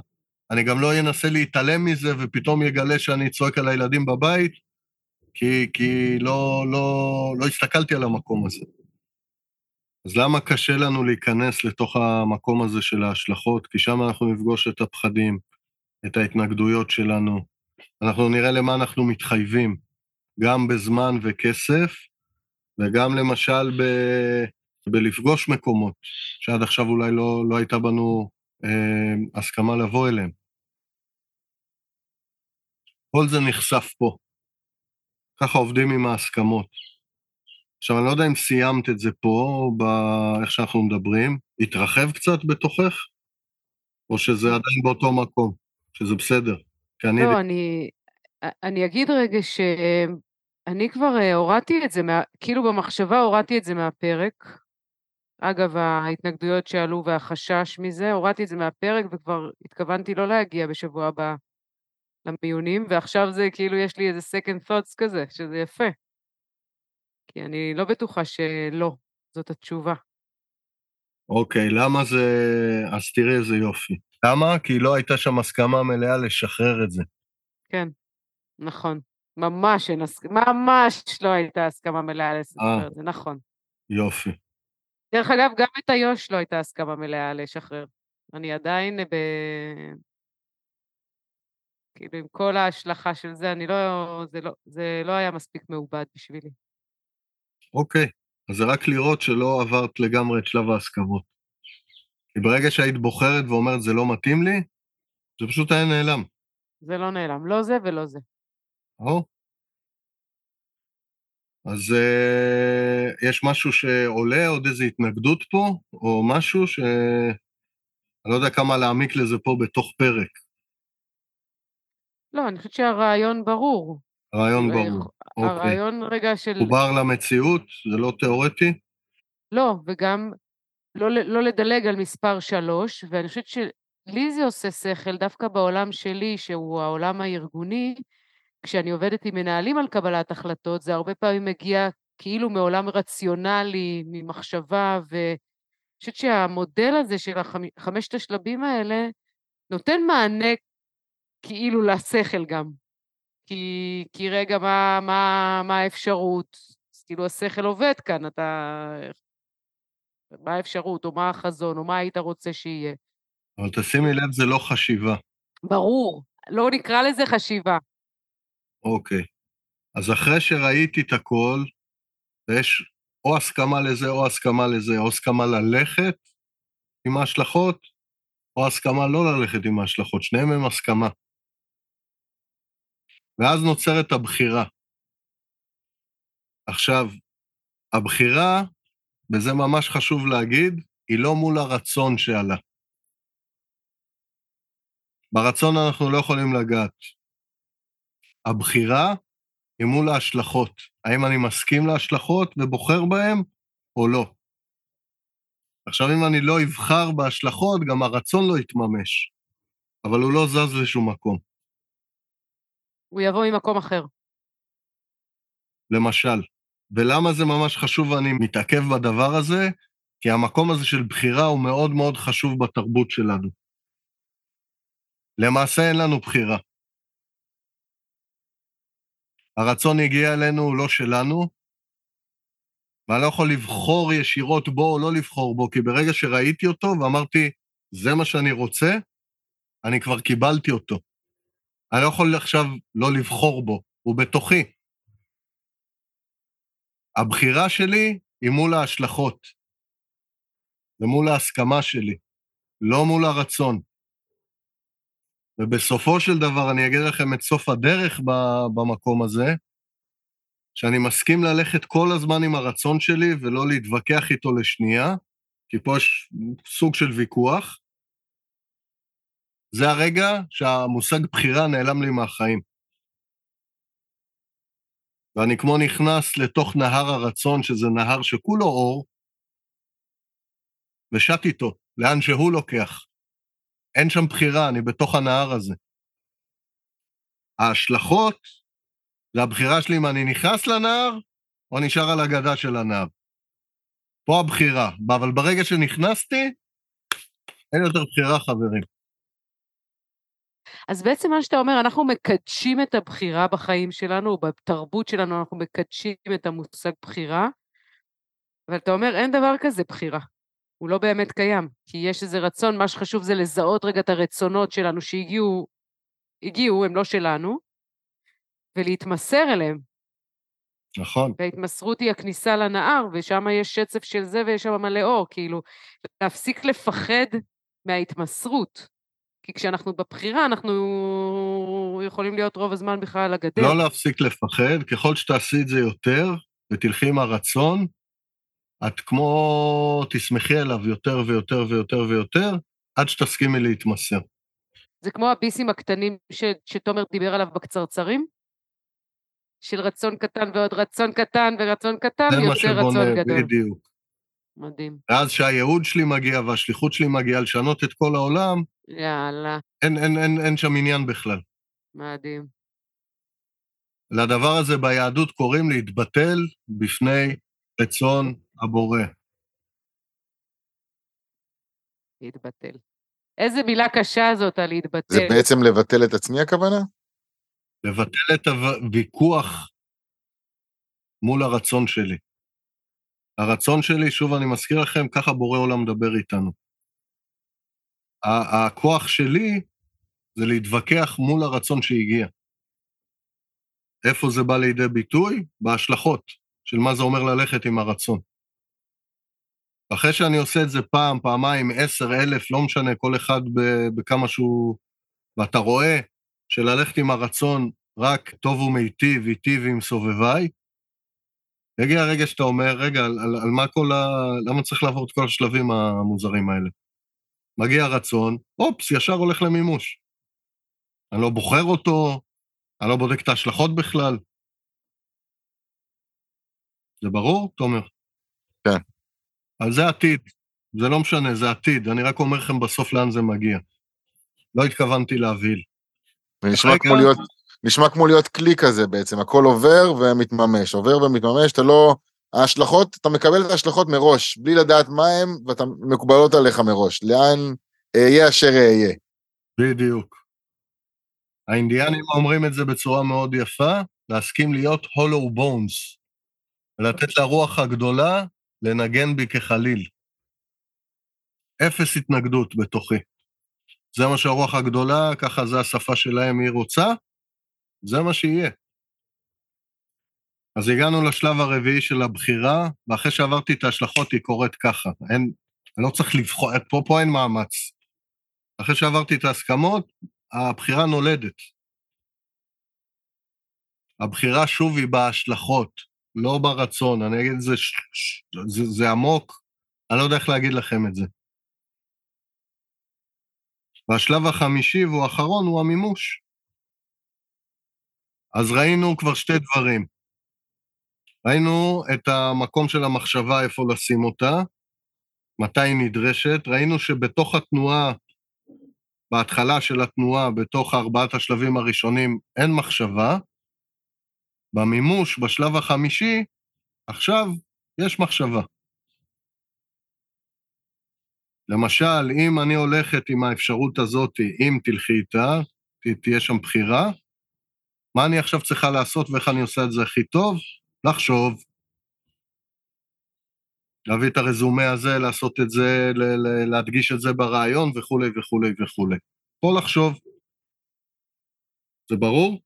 אני גם לא אנסה להתעלם מזה ופתאום יגלה שאני צועק על הילדים בבית, כי, כי לא, לא, לא הסתכלתי על המקום הזה. אז למה קשה לנו להיכנס לתוך המקום הזה של ההשלכות? כי שם אנחנו נפגוש את הפחדים, את ההתנגדויות שלנו. אנחנו נראה למה אנחנו מתחייבים, גם בזמן וכסף, וגם למשל ב... בלפגוש מקומות שעד עכשיו אולי לא, לא הייתה בנו אה, הסכמה לבוא אליהם. כל זה נחשף פה. ככה עובדים עם ההסכמות. עכשיו, אני לא יודע אם סיימת את זה פה, באיך שאנחנו מדברים, התרחב קצת בתוכך, או שזה עדיין באותו מקום, שזה בסדר? כי אני... לא, אני, אני אגיד רגע שאני כבר אה, הורדתי את זה, מה, כאילו במחשבה הורדתי את זה מהפרק. אגב, ההתנגדויות שעלו והחשש מזה, הורדתי את זה מהפרק וכבר התכוונתי לא להגיע בשבוע הבא למיונים, ועכשיו זה כאילו יש לי איזה second thoughts כזה, שזה יפה. כי אני לא בטוחה שלא, זאת התשובה. אוקיי, למה זה... אז תראי איזה יופי. למה? כי לא הייתה שם הסכמה מלאה לשחרר את זה. כן, נכון. ממש אין הסכמה, ממש לא הייתה הסכמה מלאה לשחרר את זה, נכון. יופי. דרך אגב, גם את איו"ש לא הייתה הסכמה מלאה לשחרר. אני עדיין ב... כאילו, עם כל ההשלכה של זה, אני לא... זה לא, זה לא היה מספיק מעובד בשבילי. אוקיי, אז זה רק לראות שלא עברת לגמרי את שלב ההסכמות. כי ברגע שהיית בוחרת ואומרת זה לא מתאים לי, זה פשוט היה נעלם. זה לא נעלם, לא זה ולא זה. או. אז uh, יש משהו שעולה, עוד איזו התנגדות פה, או משהו ש... אני לא יודע כמה להעמיק לזה פה בתוך פרק. לא, אני חושבת שהרעיון ברור. הרעיון ברור. אוקיי. הרעיון רגע של... חובר למציאות? זה לא תיאורטי? לא, וגם לא, לא לדלג על מספר שלוש, ואני חושבת שלי זה עושה שכל, דווקא בעולם שלי, שהוא העולם הארגוני, כשאני עובדת עם מנהלים על קבלת החלטות, זה הרבה פעמים מגיע כאילו מעולם רציונלי, ממחשבה, ואני חושבת שהמודל הזה של חמשת השלבים האלה נותן מענה כאילו לשכל גם. כי, כי רגע, מה, מה, מה האפשרות? אז כאילו השכל עובד כאן, אתה... מה האפשרות, או מה החזון, או מה היית רוצה שיהיה. אבל תשימי לב, זה לא חשיבה. ברור, לא נקרא לזה חשיבה. אוקיי. אז אחרי שראיתי את הכל, ויש או הסכמה לזה או הסכמה לזה, או הסכמה ללכת עם ההשלכות, או הסכמה לא ללכת עם ההשלכות, שניהם הם הסכמה. ואז נוצרת הבחירה. עכשיו, הבחירה, וזה ממש חשוב להגיד, היא לא מול הרצון שעלה. ברצון אנחנו לא יכולים לגעת. הבחירה היא מול ההשלכות. האם אני מסכים להשלכות ובוחר בהן או לא? עכשיו, אם אני לא אבחר בהשלכות, גם הרצון לא יתממש, אבל הוא לא זז לשום מקום. הוא יבוא ממקום אחר. למשל. ולמה זה ממש חשוב ואני מתעכב בדבר הזה? כי המקום הזה של בחירה הוא מאוד מאוד חשוב בתרבות שלנו. למעשה אין לנו בחירה. הרצון הגיע אלינו, הוא לא שלנו, ואני לא יכול לבחור ישירות בו או לא לבחור בו, כי ברגע שראיתי אותו ואמרתי, זה מה שאני רוצה, אני כבר קיבלתי אותו. אני לא יכול עכשיו לא לבחור בו, הוא בתוכי. הבחירה שלי היא מול ההשלכות, ומול ההסכמה שלי, לא מול הרצון. ובסופו של דבר, אני אגיד לכם את סוף הדרך במקום הזה, שאני מסכים ללכת כל הזמן עם הרצון שלי ולא להתווכח איתו לשנייה, כי פה יש סוג של ויכוח, זה הרגע שהמושג בחירה נעלם לי מהחיים. ואני כמו נכנס לתוך נהר הרצון, שזה נהר שכולו אור, ושט איתו, לאן שהוא לוקח. אין שם בחירה, אני בתוך הנהר הזה. ההשלכות זה הבחירה שלי אם אני נכנס לנהר או נשאר על הגדה של הנהר. פה הבחירה, אבל ברגע שנכנסתי, אין יותר בחירה, חברים. אז בעצם מה שאתה אומר, אנחנו מקדשים את הבחירה בחיים שלנו, בתרבות שלנו אנחנו מקדשים את המושג בחירה, אבל אתה אומר, אין דבר כזה בחירה. הוא לא באמת קיים, כי יש איזה רצון, מה שחשוב זה לזהות רגע את הרצונות שלנו שהגיעו, הגיעו, הם לא שלנו, ולהתמסר אליהם. נכון. וההתמסרות היא הכניסה לנהר, ושם יש שצף של זה ויש שם מלא אור, כאילו, להפסיק לפחד מההתמסרות. כי כשאנחנו בבחירה, אנחנו יכולים להיות רוב הזמן בכלל על הגדר. לא להפסיק לפחד, ככל שתעשי את זה יותר, ותלכי עם הרצון, את כמו תשמחי עליו יותר ויותר ויותר ויותר, עד שתסכימי להתמסר. זה כמו הביסים הקטנים ש, שתומר דיבר עליו בקצרצרים? של רצון קטן ועוד רצון קטן ורצון קטן, יוצא רצון גדול. בדיוק. מדהים. ואז שהייעוד שלי מגיע והשליחות שלי מגיעה לשנות את כל העולם, יאללה, אין, אין, אין, אין שם עניין בכלל. מדהים. לדבר הזה ביהדות קוראים להתבטל בפני רצון הבורא. להתבטל. איזה מילה קשה זאת, הלהתבטל. זה בעצם לבטל את עצמי הכוונה? לבטל את הוויכוח מול הרצון שלי. הרצון שלי, שוב אני מזכיר לכם, ככה בורא עולם מדבר איתנו. הכוח שלי זה להתווכח מול הרצון שהגיע. איפה זה בא לידי ביטוי? בהשלכות של מה זה אומר ללכת עם הרצון. אחרי שאני עושה את זה פעם, פעמיים, עשר, אלף, לא משנה, כל אחד בכמה שהוא... ואתה רואה שללכת עם הרצון רק טוב ומיטיב, איתי ועם סובביי, יגיע הרגע שאתה אומר, רגע, על, על, על מה כל ה... למה צריך לעבור את כל השלבים המוזרים האלה? מגיע הרצון, אופס, ישר הולך למימוש. אני לא בוחר אותו, אני לא בודק את ההשלכות בכלל. זה ברור, תומר? כן. אז זה עתיד. זה לא משנה, זה עתיד. אני רק אומר לכם בסוף לאן זה מגיע. לא התכוונתי להבהיל. זה נשמע רגע. כמו להיות, נשמע כמו להיות כלי כזה בעצם, הכל עובר ומתממש, עובר ומתממש, אתה לא... ההשלכות, אתה מקבל את ההשלכות מראש, בלי לדעת מה הם, ואתה מקובלות עליך מראש. לאן אהיה אשר אהיה. בדיוק. האינדיאנים אומרים את זה בצורה מאוד יפה, להסכים להיות hollow bones, ולתת לרוח הגדולה לנגן בי כחליל. אפס התנגדות בתוכי. זה מה שהרוח הגדולה, ככה זה השפה שלהם, היא רוצה, זה מה שיהיה. אז הגענו לשלב הרביעי של הבחירה, ואחרי שעברתי את ההשלכות היא קורית ככה. אין, אני לא צריך לבחור, פה, פה אין מאמץ. אחרי שעברתי את ההסכמות, הבחירה נולדת. הבחירה שוב היא בהשלכות, לא ברצון. אני אגיד את זה, ש- ש- זה, זה עמוק, אני לא יודע איך להגיד לכם את זה. והשלב החמישי והוא האחרון הוא המימוש. אז ראינו כבר שתי דברים. ראינו את המקום של המחשבה, איפה לשים אותה, מתי היא נדרשת. ראינו שבתוך התנועה, בהתחלה של התנועה, בתוך ארבעת השלבים הראשונים, אין מחשבה. במימוש, בשלב החמישי, עכשיו יש מחשבה. למשל, אם אני הולכת עם האפשרות הזאת, אם תלכי איתה, תהיה שם בחירה, מה אני עכשיו צריכה לעשות ואיך אני עושה את זה הכי טוב? לחשוב, להביא את הרזומה הזה, לעשות את זה, להדגיש את זה ברעיון וכולי וכולי וכולי. פה לחשוב. זה ברור?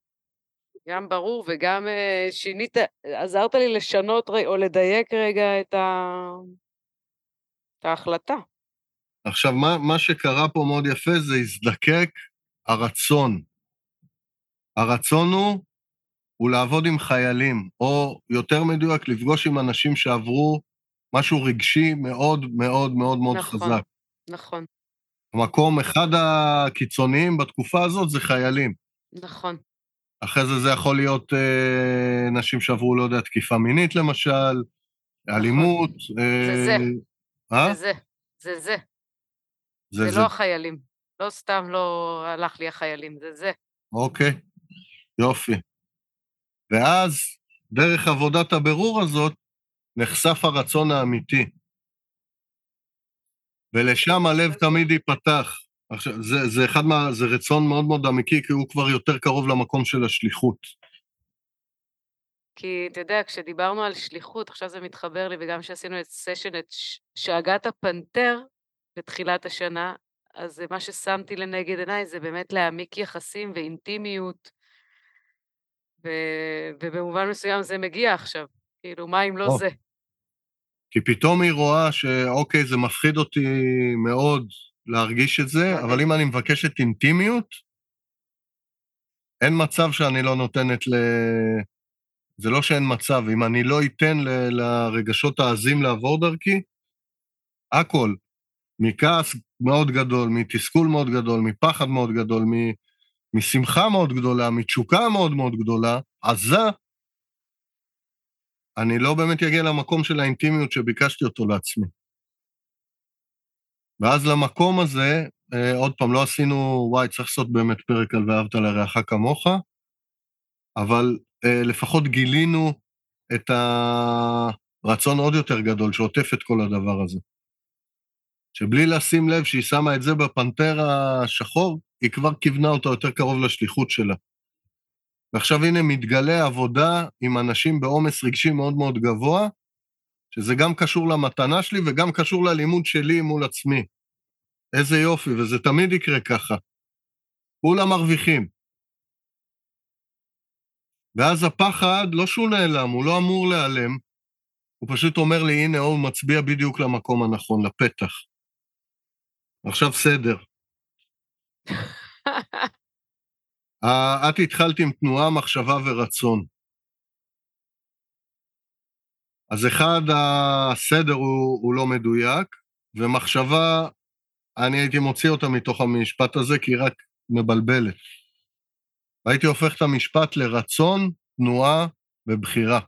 גם ברור וגם אה, שינית, עזרת לי לשנות או לדייק רגע את, ה... את ההחלטה. עכשיו, מה, מה שקרה פה מאוד יפה זה הזדקק הרצון. הרצון הוא, הוא לעבוד עם חיילים, או יותר מדויק, לפגוש עם אנשים שעברו משהו רגשי מאוד מאוד מאוד מאוד נכון. חזק. נכון, המקום, אחד הקיצוניים בתקופה הזאת זה חיילים. נכון. אחרי זה זה יכול להיות אה, נשים שעברו, לא יודע, תקיפה מינית למשל, אלימות. אה, זה זה. אה? זה זה, זה זה. זה זה זה. לא החיילים. לא סתם לא הלך לי החיילים, זה זה. אוקיי, יופי. ואז, דרך עבודת הבירור הזאת, נחשף הרצון האמיתי. ולשם הלב תמיד ייפתח. עכשיו, זה, זה אחד מה... זה רצון מאוד מאוד אמיתי, כי הוא כבר יותר קרוב למקום של השליחות. כי אתה יודע, כשדיברנו על שליחות, עכשיו זה מתחבר לי, וגם כשעשינו את סשן, את שאגת הפנתר בתחילת השנה, אז מה ששמתי לנגד עיניי זה באמת להעמיק יחסים ואינטימיות, ו... ובמובן מסוים זה מגיע עכשיו, כאילו, מה אם לא או. זה? כי פתאום היא רואה שאוקיי, זה מפחיד אותי מאוד להרגיש את זה, אוקיי. אבל אם אני מבקשת אינטימיות, אין מצב שאני לא נותנת ל... זה לא שאין מצב, אם אני לא אתן ל... לרגשות העזים לעבור דרכי, הכל, מכעס מאוד גדול, מתסכול מאוד גדול, מפחד מאוד גדול, מ... משמחה מאוד גדולה, מתשוקה מאוד מאוד גדולה, עזה, אני לא באמת אגיע למקום של האינטימיות שביקשתי אותו לעצמי. ואז למקום הזה, אה, עוד פעם, לא עשינו, וואי, צריך לעשות באמת פרק על ואהבת לרעך כמוך, אבל אה, לפחות גילינו את הרצון עוד יותר גדול שעוטף את כל הדבר הזה. שבלי לשים לב שהיא שמה את זה בפנתר השחור, היא כבר כיוונה אותה יותר קרוב לשליחות שלה. ועכשיו הנה מתגלה עבודה עם אנשים בעומס רגשי מאוד מאוד גבוה, שזה גם קשור למתנה שלי וגם קשור ללימוד שלי מול עצמי. איזה יופי, וזה תמיד יקרה ככה. כולם מרוויחים. ואז הפחד, לא שהוא נעלם, הוא לא אמור להיעלם, הוא פשוט אומר לי, הנה, הוא מצביע בדיוק למקום הנכון, לפתח. עכשיו סדר. את התחלת עם תנועה, מחשבה ורצון. אז אחד, הסדר הוא, הוא לא מדויק, ומחשבה, אני הייתי מוציא אותה מתוך המשפט הזה, כי היא רק מבלבלת. והייתי הופך את המשפט לרצון, תנועה ובחירה.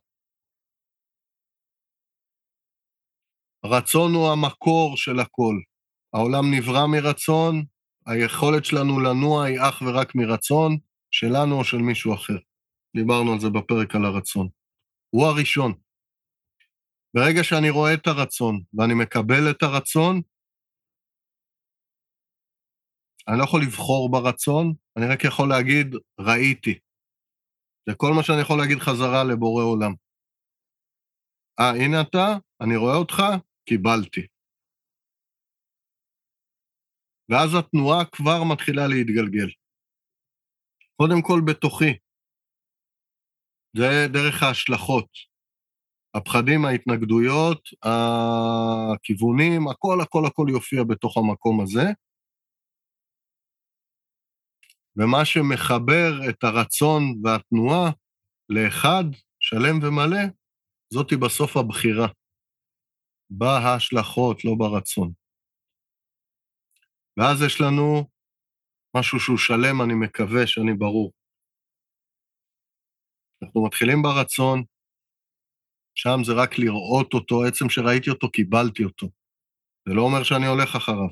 רצון הוא המקור של הכל. העולם נברא מרצון, היכולת שלנו לנוע היא אך ורק מרצון, שלנו או של מישהו אחר. דיברנו על זה בפרק על הרצון. הוא הראשון. ברגע שאני רואה את הרצון ואני מקבל את הרצון, אני לא יכול לבחור ברצון, אני רק יכול להגיד, ראיתי. זה כל מה שאני יכול להגיד חזרה לבורא עולם. אה, הנה אתה, אני רואה אותך, קיבלתי. ואז התנועה כבר מתחילה להתגלגל. קודם כל בתוכי. זה דרך ההשלכות. הפחדים, ההתנגדויות, הכיוונים, הכל הכל הכל יופיע בתוך המקום הזה. ומה שמחבר את הרצון והתנועה לאחד, שלם ומלא, זאתי בסוף הבחירה. בהשלכות, לא ברצון. ואז יש לנו משהו שהוא שלם, אני מקווה שאני ברור. אנחנו מתחילים ברצון, שם זה רק לראות אותו, עצם שראיתי אותו, קיבלתי אותו. זה לא אומר שאני הולך אחריו.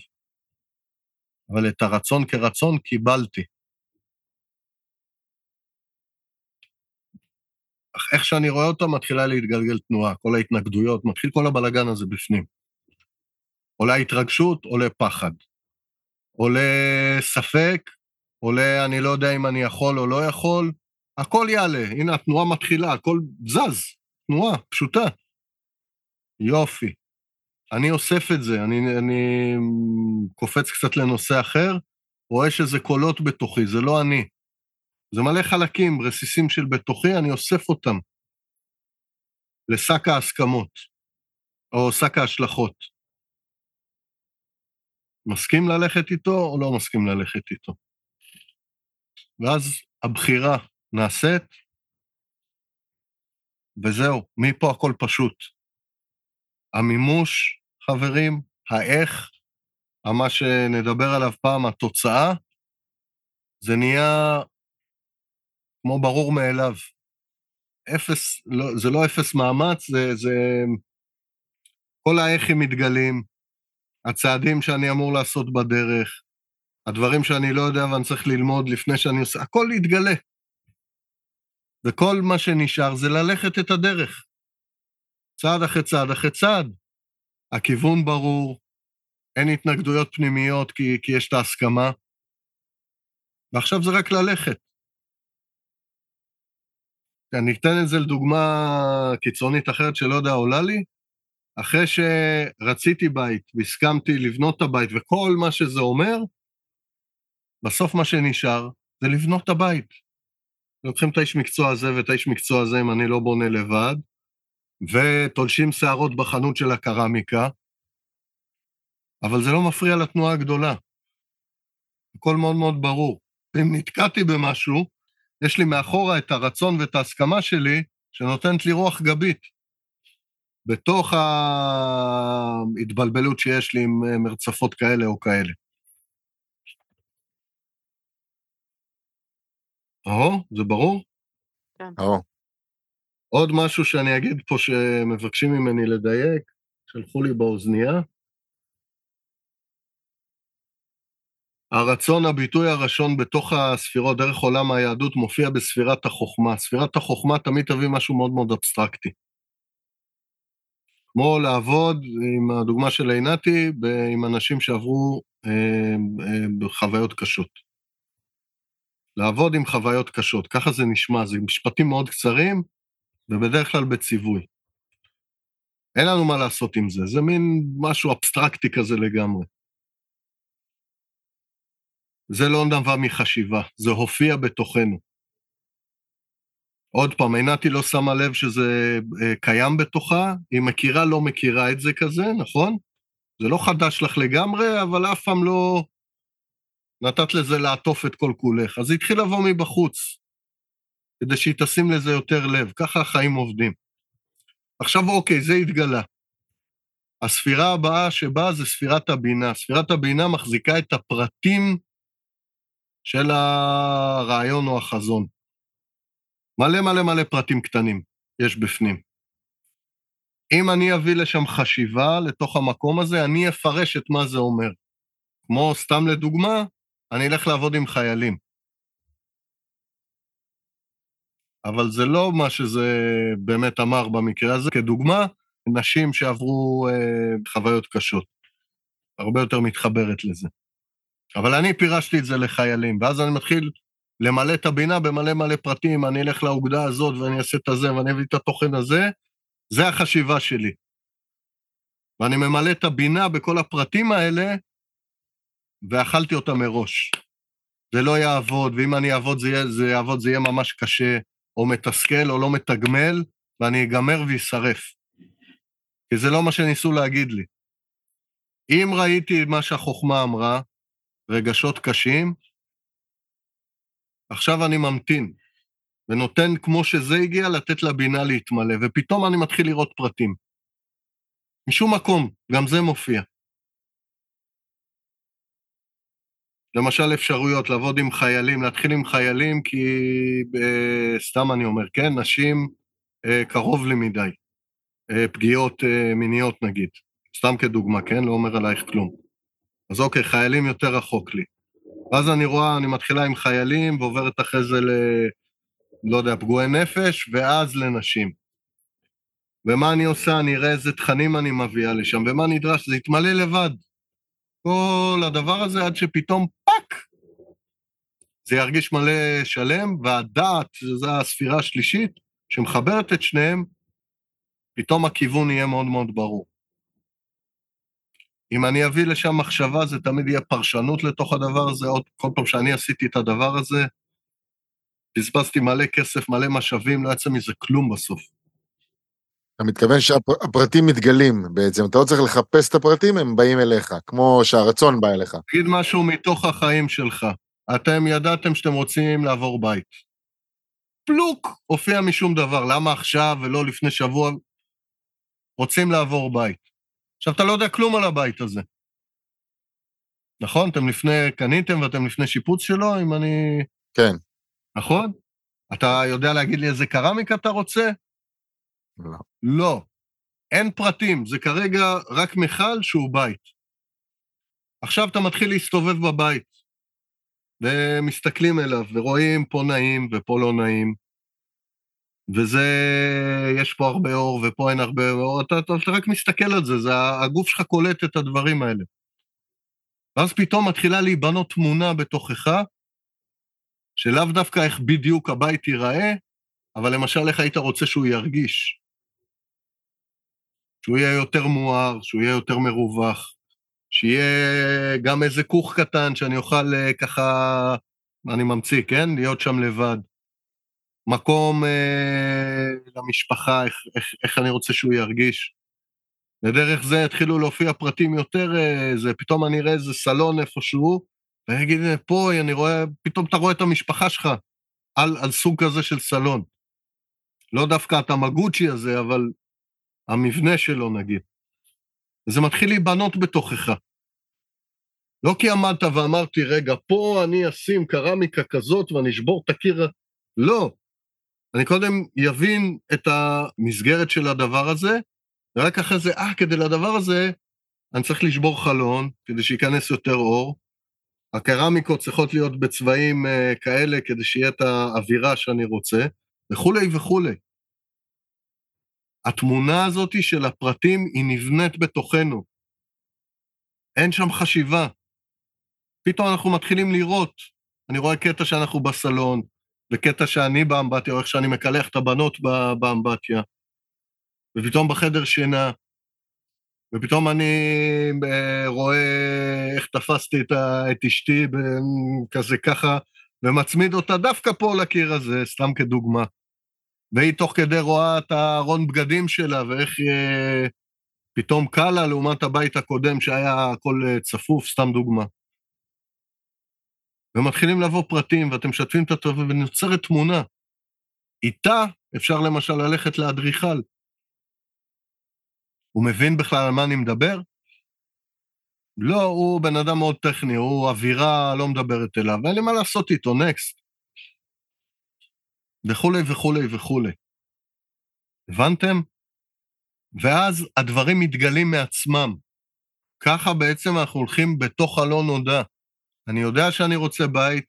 אבל את הרצון כרצון קיבלתי. אך איך שאני רואה אותו, מתחילה להתגלגל תנועה, כל ההתנגדויות, מתחיל כל הבלגן הזה בפנים. עולה התרגשות, עולה פחד. עולה ספק, עולה אני לא יודע אם אני יכול או לא יכול, הכל יעלה, הנה התנועה מתחילה, הכל זז, תנועה פשוטה. יופי. אני אוסף את זה, אני, אני קופץ קצת לנושא אחר, רואה שזה קולות בתוכי, זה לא אני. זה מלא חלקים, רסיסים של בתוכי, אני אוסף אותם לשק ההסכמות, או שק ההשלכות. מסכים ללכת איתו או לא מסכים ללכת איתו. ואז הבחירה נעשית, וזהו, מפה הכל פשוט. המימוש, חברים, האיך, מה שנדבר עליו פעם, התוצאה, זה נהיה כמו ברור מאליו. אפס, לא, זה לא אפס מאמץ, זה, זה... כל האיכים מתגלים, הצעדים שאני אמור לעשות בדרך, הדברים שאני לא יודע ואני צריך ללמוד לפני שאני עושה, הכל יתגלה. וכל מה שנשאר זה ללכת את הדרך. צעד אחרי צעד אחרי צעד. הכיוון ברור, אין התנגדויות פנימיות כי, כי יש את ההסכמה, ועכשיו זה רק ללכת. אני אתן את זה לדוגמה קיצונית אחרת שלא יודע עולה לי. אחרי שרציתי בית והסכמתי לבנות את הבית וכל מה שזה אומר, בסוף מה שנשאר זה לבנות את הבית. לוקחים את האיש מקצוע הזה ואת האיש מקצוע הזה, אם אני לא בונה לבד, ותולשים שערות בחנות של הקרמיקה, אבל זה לא מפריע לתנועה הגדולה. הכל מאוד מאוד ברור. אם נתקעתי במשהו, יש לי מאחורה את הרצון ואת ההסכמה שלי, שנותנת לי רוח גבית. בתוך ההתבלבלות שיש לי עם מרצפות כאלה או כאלה. או, זה ברור? כן. או, עוד משהו שאני אגיד פה שמבקשים ממני לדייק, שלחו לי באוזנייה. הרצון, הביטוי הראשון בתוך הספירות, דרך עולם היהדות, מופיע בספירת החוכמה. ספירת החוכמה תמיד תביא משהו מאוד מאוד אבסטרקטי. כמו לעבוד, עם הדוגמה של עינתי, עם אנשים שעברו אה, אה, חוויות קשות. לעבוד עם חוויות קשות, ככה זה נשמע, זה משפטים מאוד קצרים, ובדרך כלל בציווי. אין לנו מה לעשות עם זה, זה מין משהו אבסטרקטי כזה לגמרי. זה לא נבע מחשיבה, זה הופיע בתוכנו. עוד פעם, עינתי לא שמה לב שזה אה, קיים בתוכה, היא מכירה, לא מכירה את זה כזה, נכון? זה לא חדש לך לגמרי, אבל אף פעם לא נתת לזה לעטוף את כל כולך. אז זה התחיל לבוא מבחוץ, כדי שהיא תשים לזה יותר לב. ככה החיים עובדים. עכשיו, אוקיי, זה התגלה. הספירה הבאה שבאה זה ספירת הבינה. ספירת הבינה מחזיקה את הפרטים של הרעיון או החזון. מלא מלא מלא פרטים קטנים יש בפנים. אם אני אביא לשם חשיבה לתוך המקום הזה, אני אפרש את מה זה אומר. כמו, סתם לדוגמה, אני אלך לעבוד עם חיילים. אבל זה לא מה שזה באמת אמר במקרה הזה. כדוגמה, נשים שעברו אה, חוויות קשות. הרבה יותר מתחברת לזה. אבל אני פירשתי את זה לחיילים, ואז אני מתחיל למלא את הבינה במלא מלא פרטים, אני אלך לאוגדה הזאת ואני אעשה את הזה ואני אביא את התוכן הזה, זה החשיבה שלי. ואני ממלא את הבינה בכל הפרטים האלה, ואכלתי אותה מראש. זה לא יעבוד, ואם אני אעבוד זה, זה יעבוד, זה יהיה ממש קשה, או מתסכל או לא מתגמל, ואני אגמר ואשרף. כי זה לא מה שניסו להגיד לי. אם ראיתי מה שהחוכמה אמרה, רגשות קשים, עכשיו אני ממתין, ונותן כמו שזה הגיע לתת לבינה להתמלא, ופתאום אני מתחיל לראות פרטים. משום מקום, גם זה מופיע. למשל אפשרויות, לעבוד עם חיילים, להתחיל עם חיילים כי, אה, סתם אני אומר, כן, נשים אה, קרוב לי מדי. אה, פגיעות מיניות נגיד, סתם כדוגמה, כן? לא אומר עלייך כלום. אז אוקיי, חיילים יותר רחוק לי. ואז אני רואה, אני מתחילה עם חיילים ועוברת אחרי זה ל... לא יודע, פגועי נפש, ואז לנשים. ומה אני עושה? אני אראה איזה תכנים אני מביאה לשם, ומה נדרש? זה יתמלא לבד. כל הדבר הזה עד שפתאום fuck! זה ירגיש מלא שלם, והדעת, שזו הספירה השלישית, שמחברת את שניהם, פתאום הכיוון יהיה מאוד מאוד ברור. אם אני אביא לשם מחשבה, זה תמיד יהיה פרשנות לתוך הדבר הזה. עוד כל פעם שאני עשיתי את הדבר הזה, בזבזתי מלא כסף, מלא משאבים, לא יצא מזה כלום בסוף. אתה מתכוון שהפרטים מתגלים בעצם, אתה לא צריך לחפש את הפרטים, הם באים אליך, כמו שהרצון בא אליך. תגיד משהו מתוך החיים שלך. אתם ידעתם שאתם רוצים לעבור בית. פלוק הופיע משום דבר, למה עכשיו ולא לפני שבוע? רוצים לעבור בית. עכשיו, אתה לא יודע כלום על הבית הזה. נכון? אתם לפני, קניתם ואתם לפני שיפוץ שלו, אם אני... כן. נכון? אתה יודע להגיד לי איזה קרמיקה אתה רוצה? לא. לא. אין פרטים, זה כרגע רק מכל שהוא בית. עכשיו אתה מתחיל להסתובב בבית, ומסתכלים אליו, ורואים פה נעים ופה לא נעים, וזה, יש פה הרבה אור ופה אין הרבה אור, אתה, אתה, אתה רק מסתכל על זה, זה הגוף שלך קולט את הדברים האלה. ואז פתאום מתחילה להיבנות תמונה בתוכך, שלאו דווקא איך בדיוק הבית ייראה, אבל למשל, איך היית רוצה שהוא ירגיש? שהוא יהיה יותר מואר, שהוא יהיה יותר מרווח, שיהיה גם איזה כוך קטן שאני אוכל אה, ככה, אני ממציא, כן? להיות שם לבד. מקום אה, למשפחה, איך, איך, איך אני רוצה שהוא ירגיש. ודרך זה התחילו להופיע פרטים יותר, אה, זה, פתאום אני אראה איזה סלון איפשהו, ואני אגיד, פה אני רואה, פתאום אתה רואה את המשפחה שלך על, על סוג כזה של סלון. לא דווקא התמגוצ'י הזה, אבל המבנה שלו נגיד. וזה מתחיל להיבנות בתוכך. לא כי עמדת ואמרתי, רגע, פה אני אשים קרמיקה כזאת ואני אשבור את הקיר... לא. אני קודם יבין את המסגרת של הדבר הזה, ורק אחרי זה, אה, כדי לדבר הזה, אני צריך לשבור חלון, כדי שייכנס יותר אור. הקרמיקות צריכות להיות בצבעים uh, כאלה, כדי שיהיה את האווירה שאני רוצה, וכולי וכולי. התמונה הזאת של הפרטים היא נבנית בתוכנו. אין שם חשיבה. פתאום אנחנו מתחילים לראות. אני רואה קטע שאנחנו בסלון, וקטע שאני באמבטיה, או איך שאני מקלח את הבנות באמבטיה, ופתאום בחדר שינה, ופתאום אני אה, רואה איך תפסתי את, את אשתי כזה ככה, ומצמיד אותה דווקא פה לקיר הזה, סתם כדוגמה. והיא תוך כדי רואה את הארון בגדים שלה, ואיך אה, פתאום קל לה לעומת הבית הקודם שהיה הכל אה, צפוף, סתם דוגמה. ומתחילים לבוא פרטים, ואתם משתפים את הטוב, ונוצרת תמונה. איתה אפשר למשל ללכת לאדריכל. הוא מבין בכלל על מה אני מדבר? לא, הוא בן אדם מאוד טכני, הוא אווירה לא מדברת אליו, ואין לי מה לעשות איתו, נקסט. וכולי וכולי וכולי. הבנתם? ואז הדברים מתגלים מעצמם. ככה בעצם אנחנו הולכים בתוך הלא נודע. אני יודע שאני רוצה בית,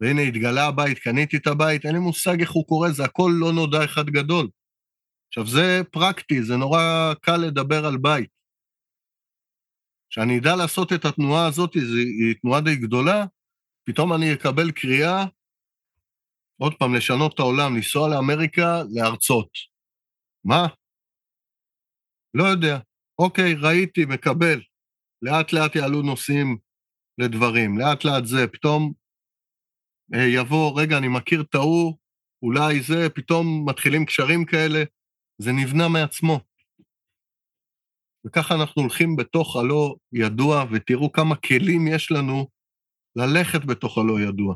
והנה התגלה הבית, קניתי את הבית, אין לי מושג איך הוא קורה, זה הכל לא נודע אחד גדול. עכשיו, זה פרקטי, זה נורא קל לדבר על בית. כשאני אדע לעשות את התנועה הזאת, היא תנועה די גדולה, פתאום אני אקבל קריאה עוד פעם, לשנות את העולם, לנסוע לאמריקה, להרצות. מה? לא יודע. אוקיי, ראיתי, מקבל. לאט לאט יעלו נושאים לדברים, לאט לאט זה, פתאום אה, יבוא, רגע, אני מכיר את ההוא, אולי זה, פתאום מתחילים קשרים כאלה, זה נבנה מעצמו. וככה אנחנו הולכים בתוך הלא ידוע, ותראו כמה כלים יש לנו ללכת בתוך הלא ידוע.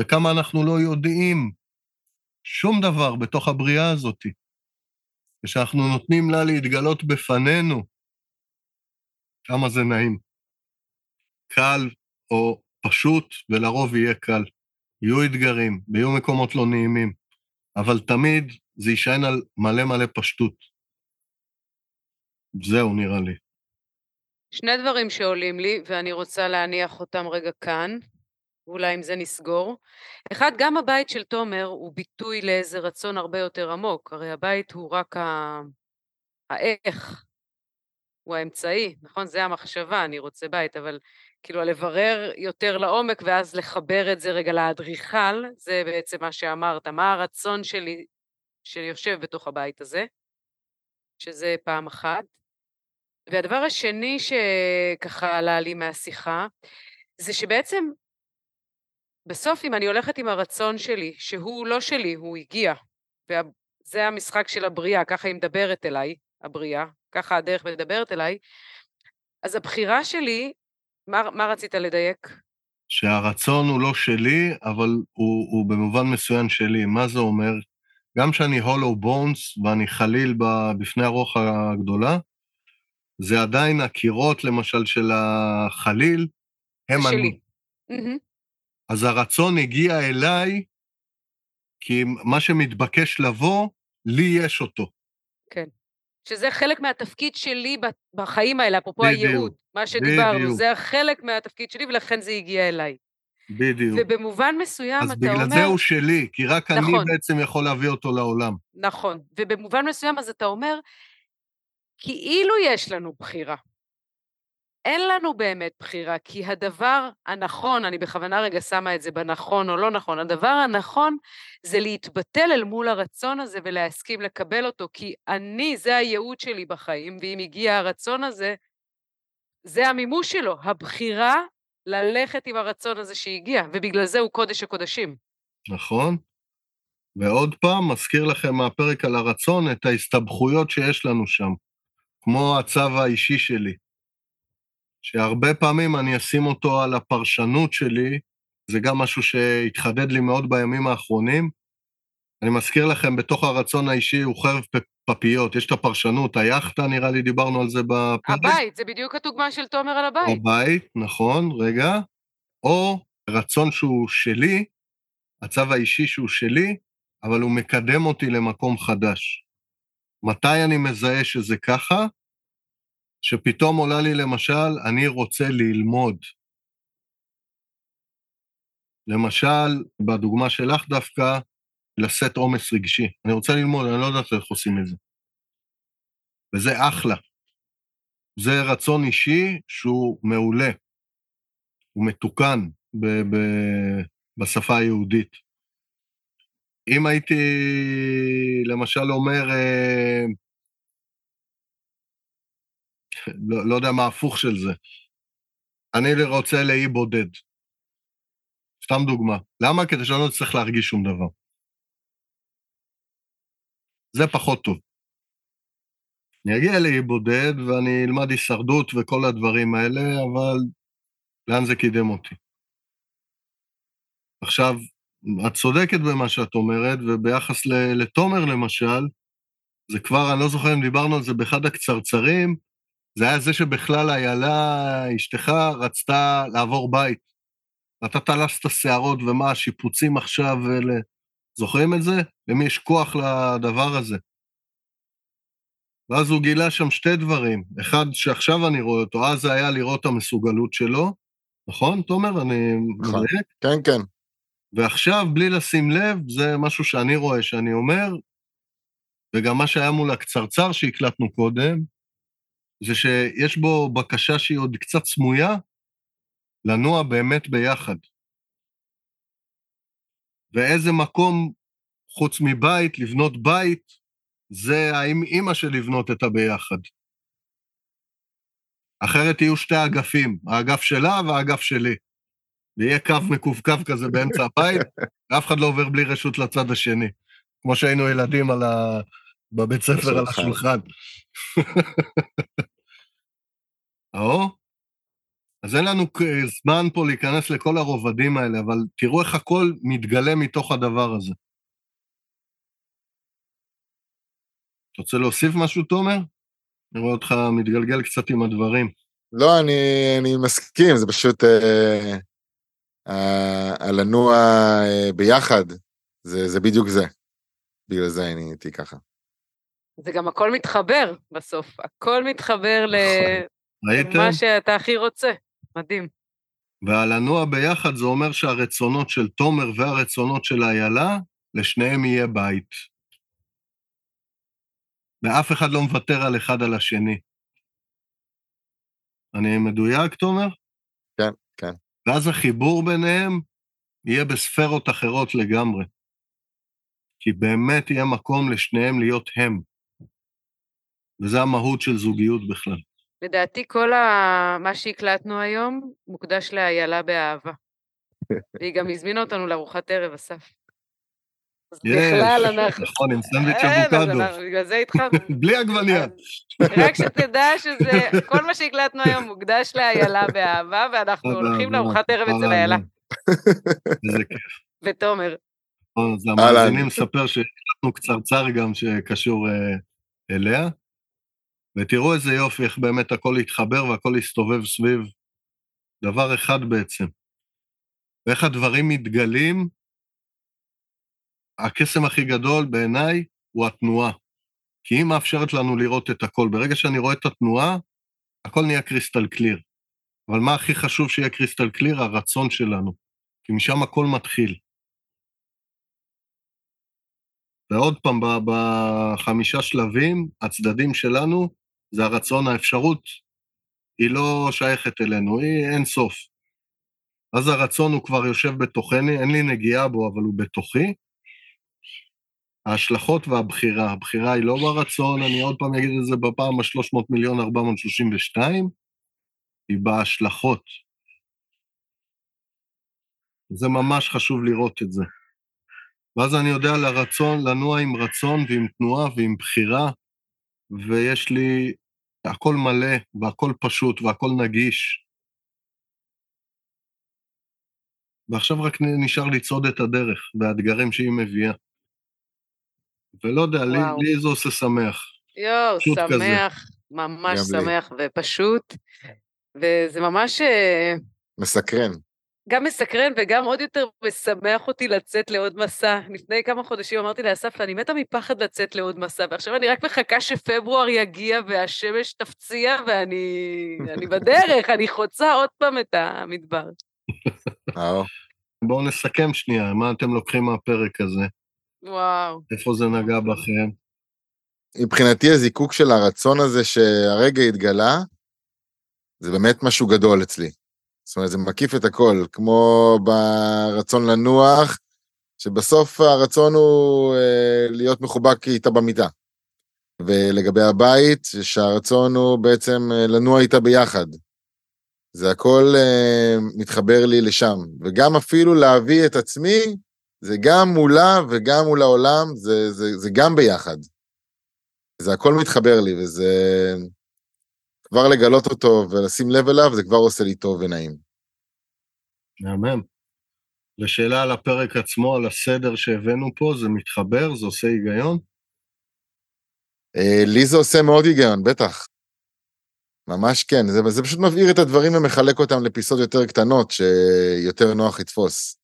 וכמה אנחנו לא יודעים שום דבר בתוך הבריאה הזאת. ושאנחנו נותנים לה להתגלות בפנינו, כמה זה נעים. קל או פשוט, ולרוב יהיה קל. יהיו אתגרים, ויהיו מקומות לא נעימים, אבל תמיד זה יישען על מלא מלא פשטות. זהו, נראה לי. שני דברים שעולים לי, ואני רוצה להניח אותם רגע כאן. ואולי עם זה נסגור. אחד, גם הבית של תומר הוא ביטוי לאיזה רצון הרבה יותר עמוק, הרי הבית הוא רק ה... האיך, הוא האמצעי, נכון? זה המחשבה, אני רוצה בית, אבל כאילו לברר יותר לעומק ואז לחבר את זה רגע לאדריכל, זה בעצם מה שאמרת, מה הרצון שלי שיושב בתוך הבית הזה, שזה פעם אחת. והדבר השני שככה עלה לי מהשיחה, זה שבעצם בסוף אם אני הולכת עם הרצון שלי, שהוא לא שלי, הוא הגיע, וזה המשחק של הבריאה, ככה היא מדברת אליי, הבריאה, ככה הדרך מדברת אליי, אז הבחירה שלי, מה, מה רצית לדייק? שהרצון הוא לא שלי, אבל הוא, הוא במובן מסוים שלי. מה זה אומר? גם שאני הולו בונס ואני חליל בפני הרוח הגדולה, זה עדיין הקירות, למשל, של החליל, הם שלי. אני. Mm-hmm. אז הרצון הגיע אליי, כי מה שמתבקש לבוא, לי יש אותו. כן. שזה חלק מהתפקיד שלי בחיים האלה, אפרופו הייעוד, מה שדיברנו, בדיוק. זה חלק מהתפקיד שלי ולכן זה הגיע אליי. בדיוק. ובמובן מסוים אתה אומר... אז בגלל זה הוא שלי, כי רק נכון. אני בעצם יכול להביא אותו לעולם. נכון, ובמובן מסוים אז אתה אומר, כאילו יש לנו בחירה. אין לנו באמת בחירה, כי הדבר הנכון, אני בכוונה רגע שמה את זה בנכון או לא נכון, הדבר הנכון זה להתבטל אל מול הרצון הזה ולהסכים לקבל אותו, כי אני, זה הייעוד שלי בחיים, ואם הגיע הרצון הזה, זה המימוש שלו, הבחירה ללכת עם הרצון הזה שהגיע, ובגלל זה הוא קודש הקודשים. נכון. ועוד פעם, מזכיר לכם מהפרק על הרצון את ההסתבכויות שיש לנו שם, כמו הצו האישי שלי, שהרבה פעמים אני אשים אותו על הפרשנות שלי, זה גם משהו שהתחדד לי מאוד בימים האחרונים. אני מזכיר לכם, בתוך הרצון האישי הוא חרב פפיות, יש את הפרשנות, היאכטה, נראה לי דיברנו על זה בפרק. הבית, זה בדיוק הדוגמה של תומר על הבית. הבית, נכון, רגע. או רצון שהוא שלי, הצו האישי שהוא שלי, אבל הוא מקדם אותי למקום חדש. מתי אני מזהה שזה ככה? שפתאום עולה לי למשל, אני רוצה ללמוד. למשל, בדוגמה שלך דווקא, לשאת עומס רגשי. אני רוצה ללמוד, אני לא יודעת איך עושים את זה. וזה אחלה. זה רצון אישי שהוא מעולה. הוא מתוקן ב- ב- בשפה היהודית. אם הייתי, למשל, אומר, אה, לא, לא יודע מה ההפוך של זה, אני רוצה לאי בודד. סתם דוגמה. למה? כדי שאני לא אצטרך להרגיש שום דבר. זה פחות טוב. אני אגיע לאי בודד ואני אלמד הישרדות וכל הדברים האלה, אבל לאן זה קידם אותי? עכשיו, את צודקת במה שאת אומרת, וביחס לתומר למשל, זה כבר, אני לא זוכר אם דיברנו על זה באחד הקצרצרים, זה היה זה שבכלל איילה, אשתך, רצתה לעבור בית. ואתה תלשת שערות ומה השיפוצים עכשיו, ול... זוכרים את זה? למי יש כוח לדבר הזה? ואז הוא גילה שם שתי דברים. אחד, שעכשיו אני רואה אותו, אז זה היה לראות את המסוגלות שלו, נכון, תומר? אני נכון. כן, כן. ועכשיו, בלי לשים לב, זה משהו שאני רואה, שאני אומר, וגם מה שהיה מול הקצרצר שהקלטנו קודם, זה שיש בו בקשה שהיא עוד קצת סמויה, לנוע באמת ביחד. ואיזה מקום, חוץ מבית, לבנות בית, זה האם אימא של לבנות את הביחד. אחרת יהיו שתי אגפים, האגף שלה והאגף שלי. ויהיה קו מקווקו כזה באמצע הבית, ואף אחד לא עובר בלי רשות לצד השני. כמו שהיינו ילדים על ה... בבית ספר על השולחן. או? אז אין לנו זמן פה להיכנס לכל הרובדים האלה, אבל תראו איך הכל מתגלה מתוך הדבר הזה. אתה רוצה להוסיף משהו, תומר? אני רואה אותך מתגלגל קצת עם הדברים. לא, אני, אני מסכים, זה פשוט אה, אה, הלנוע אה, ביחד, זה, זה בדיוק זה. בגלל זה אני הייתי ככה. זה גם הכל מתחבר בסוף, הכל מתחבר. ראיתם? למה שאתה הכי רוצה. מדהים. והלנוע ביחד זה אומר שהרצונות של תומר והרצונות של איילה, לשניהם יהיה בית. ואף אחד לא מוותר על אחד על השני. אני מדויק, תומר? כן, כן. ואז החיבור ביניהם יהיה בספרות אחרות לגמרי. כי באמת יהיה מקום לשניהם להיות הם. וזה המהות של זוגיות בכלל. לדעתי כל ה... מה שהקלטנו היום מוקדש לאיילה באהבה. והיא גם הזמינה אותנו לארוחת ערב, אסף. אז בכלל אנחנו... נכון, עם סנדוויץ' אבוקדו. אנחנו- בגלל זה התחלנו. בלי עגבנייה. רק שתדע שזה, כל מה שהקלטנו היום מוקדש לאיילה באהבה, ואנחנו הולכים. לארוחת ערב אצל איילה. איזה כיף. ותומר. נכון, אז. המאזינים מספר שהקלטנו קצרצר גם שקשור אה, אליה, ותראו איזה יופי, איך באמת הכל התחבר והכל הסתובב סביב דבר אחד בעצם. ואיך הדברים מתגלים, הקסם הכי גדול בעיניי הוא התנועה. כי היא מאפשרת לנו לראות את הכל. ברגע שאני רואה את התנועה, הכל נהיה קריסטל קליר. אבל מה הכי חשוב שיהיה קריסטל קליר? הרצון שלנו. כי משם הכל מתחיל. ועוד פעם, בחמישה שלבים, הצדדים שלנו זה הרצון, האפשרות היא לא שייכת אלינו, היא אין סוף. אז הרצון הוא כבר יושב בתוכני, אין לי נגיעה בו, אבל הוא בתוכי. ההשלכות והבחירה, הבחירה היא לא ברצון, אני עוד פעם אגיד את זה בפעם ה-300 מיליון 432, היא בהשלכות. זה ממש חשוב לראות את זה. ואז אני יודע לרצון, לנוע עם רצון ועם תנועה ועם בחירה, ויש לי הכל מלא והכל פשוט והכל נגיש. ועכשיו רק נשאר לצעוד את הדרך והאתגרים שהיא מביאה. ולא יודע, לי, לי זה עושה שמח. יואו, שמח, כזה. ממש שמח לי. ופשוט, וזה ממש... אה, מסקרן. גם מסקרן וגם עוד יותר משמח אותי לצאת לעוד מסע. לפני כמה חודשים אמרתי לאסף, אני מתה מפחד לצאת לעוד מסע, ועכשיו אני רק מחכה שפברואר יגיע והשמש תפציע, ואני בדרך, אני חוצה עוד פעם את המדבר. בואו נסכם שנייה, מה אתם לוקחים מהפרק הזה? וואו. איפה זה נגע בכם? מבחינתי הזיקוק של הרצון הזה שהרגע התגלה, זה באמת משהו גדול אצלי. זאת אומרת, זה מקיף את הכל, כמו ברצון לנוח, שבסוף הרצון הוא אה, להיות מחובק איתה במיטה. ולגבי הבית, שהרצון הוא בעצם אה, לנוע איתה ביחד. זה הכל אה, מתחבר לי לשם. וגם אפילו להביא את עצמי, זה גם מולה וגם מול העולם, זה, זה, זה גם ביחד. זה הכל מתחבר לי, וזה... כבר לגלות אותו ולשים לב אליו, זה כבר עושה לי טוב ונעים. מהמם. לשאלה על הפרק עצמו, על הסדר שהבאנו פה, זה מתחבר? זה עושה היגיון? אה, לי זה עושה מאוד היגיון, בטח. ממש כן, זה, זה פשוט מבעיר את הדברים ומחלק אותם לפיסות יותר קטנות, שיותר נוח לתפוס.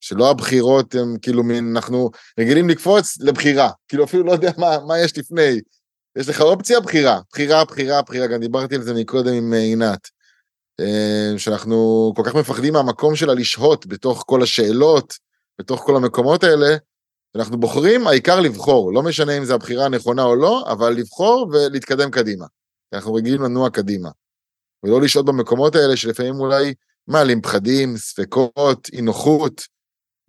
שלא הבחירות הם כאילו מין, אנחנו רגילים לקפוץ לבחירה, כאילו אפילו לא יודע מה, מה יש לפני. יש לך אופציה, בחירה, בחירה, בחירה, בחירה, גם דיברתי על זה מקודם עם אה, עינת. אה, שאנחנו כל כך מפחדים מהמקום שלה לשהות בתוך כל השאלות, בתוך כל המקומות האלה, אנחנו בוחרים, העיקר לבחור, לא משנה אם זו הבחירה הנכונה או לא, אבל לבחור ולהתקדם קדימה. אנחנו רגילים לנוע קדימה. ולא לשהות במקומות האלה שלפעמים אולי מעלים פחדים, ספקות, אי נוחות,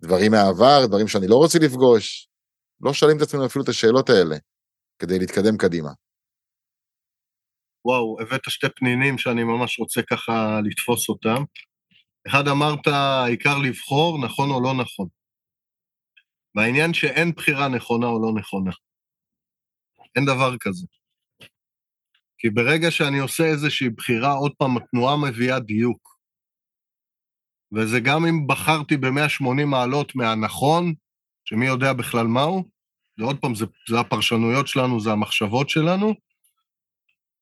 דברים מהעבר, דברים שאני לא רוצה לפגוש. לא שואלים את עצמנו אפילו את השאלות האלה כדי להתקדם קדימה. וואו, הבאת שתי פנינים שאני ממש רוצה ככה לתפוס אותם. אחד אמרת, העיקר לבחור, נכון או לא נכון. והעניין שאין בחירה נכונה או לא נכונה. אין דבר כזה. כי ברגע שאני עושה איזושהי בחירה, עוד פעם, התנועה מביאה דיוק. וזה גם אם בחרתי ב-180 מעלות מהנכון, שמי יודע בכלל מהו, ועוד פעם, זה, זה הפרשנויות שלנו, זה המחשבות שלנו,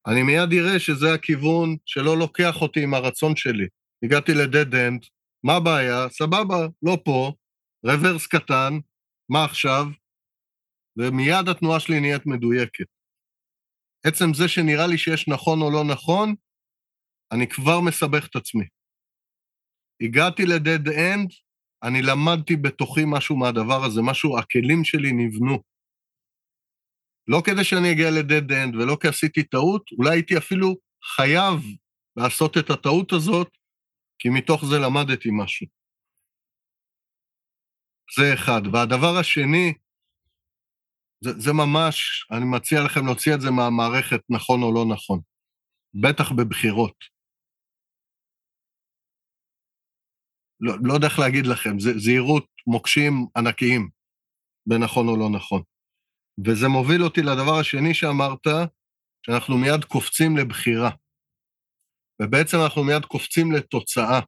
אני מיד אראה שזה הכיוון שלא לוקח אותי עם הרצון שלי. הגעתי ל dead end, מה הבעיה? סבבה, לא פה, reverse קטן, מה עכשיו? ומיד התנועה שלי נהיית מדויקת. עצם זה שנראה לי שיש נכון או לא נכון, אני כבר מסבך את עצמי. הגעתי ל dead end, אני למדתי בתוכי משהו מהדבר הזה, משהו, הכלים שלי נבנו. לא כדי שאני אגיע לדד אנד ולא כי עשיתי טעות, אולי הייתי אפילו חייב לעשות את הטעות הזאת, כי מתוך זה למדתי משהו. זה אחד. והדבר השני, זה, זה ממש, אני מציע לכם להוציא את זה מהמערכת נכון או לא נכון, בטח בבחירות. לא, לא יודע איך להגיד לכם, זה זהירות מוקשים ענקיים בנכון או לא נכון. וזה מוביל אותי לדבר השני שאמרת, שאנחנו מיד קופצים לבחירה. ובעצם אנחנו מיד קופצים לתוצאה.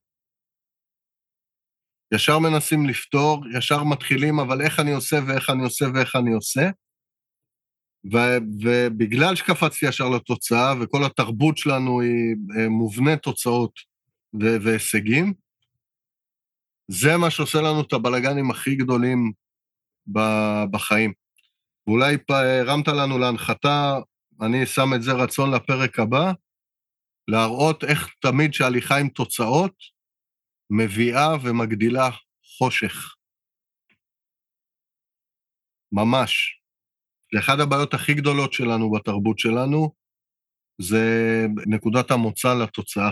ישר מנסים לפתור, ישר מתחילים, אבל איך אני עושה ואיך אני עושה ואיך אני עושה. ו- ובגלל שקפצתי ישר לתוצאה, וכל התרבות שלנו היא אה, מובנית תוצאות והישגים, זה מה שעושה לנו את הבלגנים הכי גדולים בחיים. ואולי הרמת לנו להנחתה, אני שם את זה רצון לפרק הבא, להראות איך תמיד שהליכה עם תוצאות מביאה ומגדילה חושך. ממש. זה אחת הבעיות הכי גדולות שלנו בתרבות שלנו, זה נקודת המוצא לתוצאה.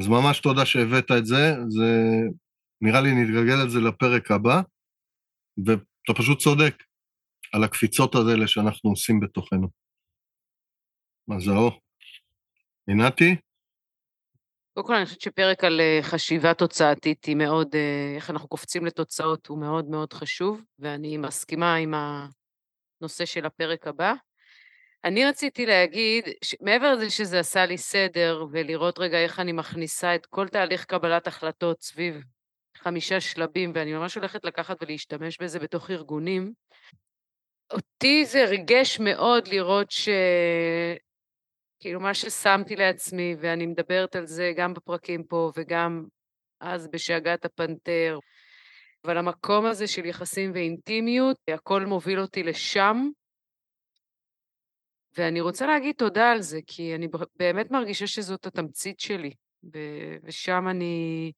אז ממש תודה שהבאת את זה, זה נראה לי נתגלגל את זה לפרק הבא, ואתה פשוט צודק על הקפיצות האלה שאנחנו עושים בתוכנו. אז זהו. עינתי? קודם כל, אני חושבת שפרק על אה, חשיבה תוצאתית היא מאוד, אה, איך אנחנו קופצים לתוצאות, הוא מאוד מאוד חשוב, ואני מסכימה עם הנושא של הפרק הבא. אני רציתי להגיד, מעבר לזה שזה עשה לי סדר, ולראות רגע איך אני מכניסה את כל תהליך קבלת החלטות סביב חמישה שלבים, ואני ממש הולכת לקחת ולהשתמש בזה בתוך ארגונים, אותי זה ריגש מאוד לראות ש... כאילו, מה ששמתי לעצמי, ואני מדברת על זה גם בפרקים פה וגם אז בשאגת הפנתר, אבל המקום הזה של יחסים ואינטימיות, הכל מוביל אותי לשם, ואני רוצה להגיד תודה על זה, כי אני באמת מרגישה שזאת התמצית שלי, ושם אני...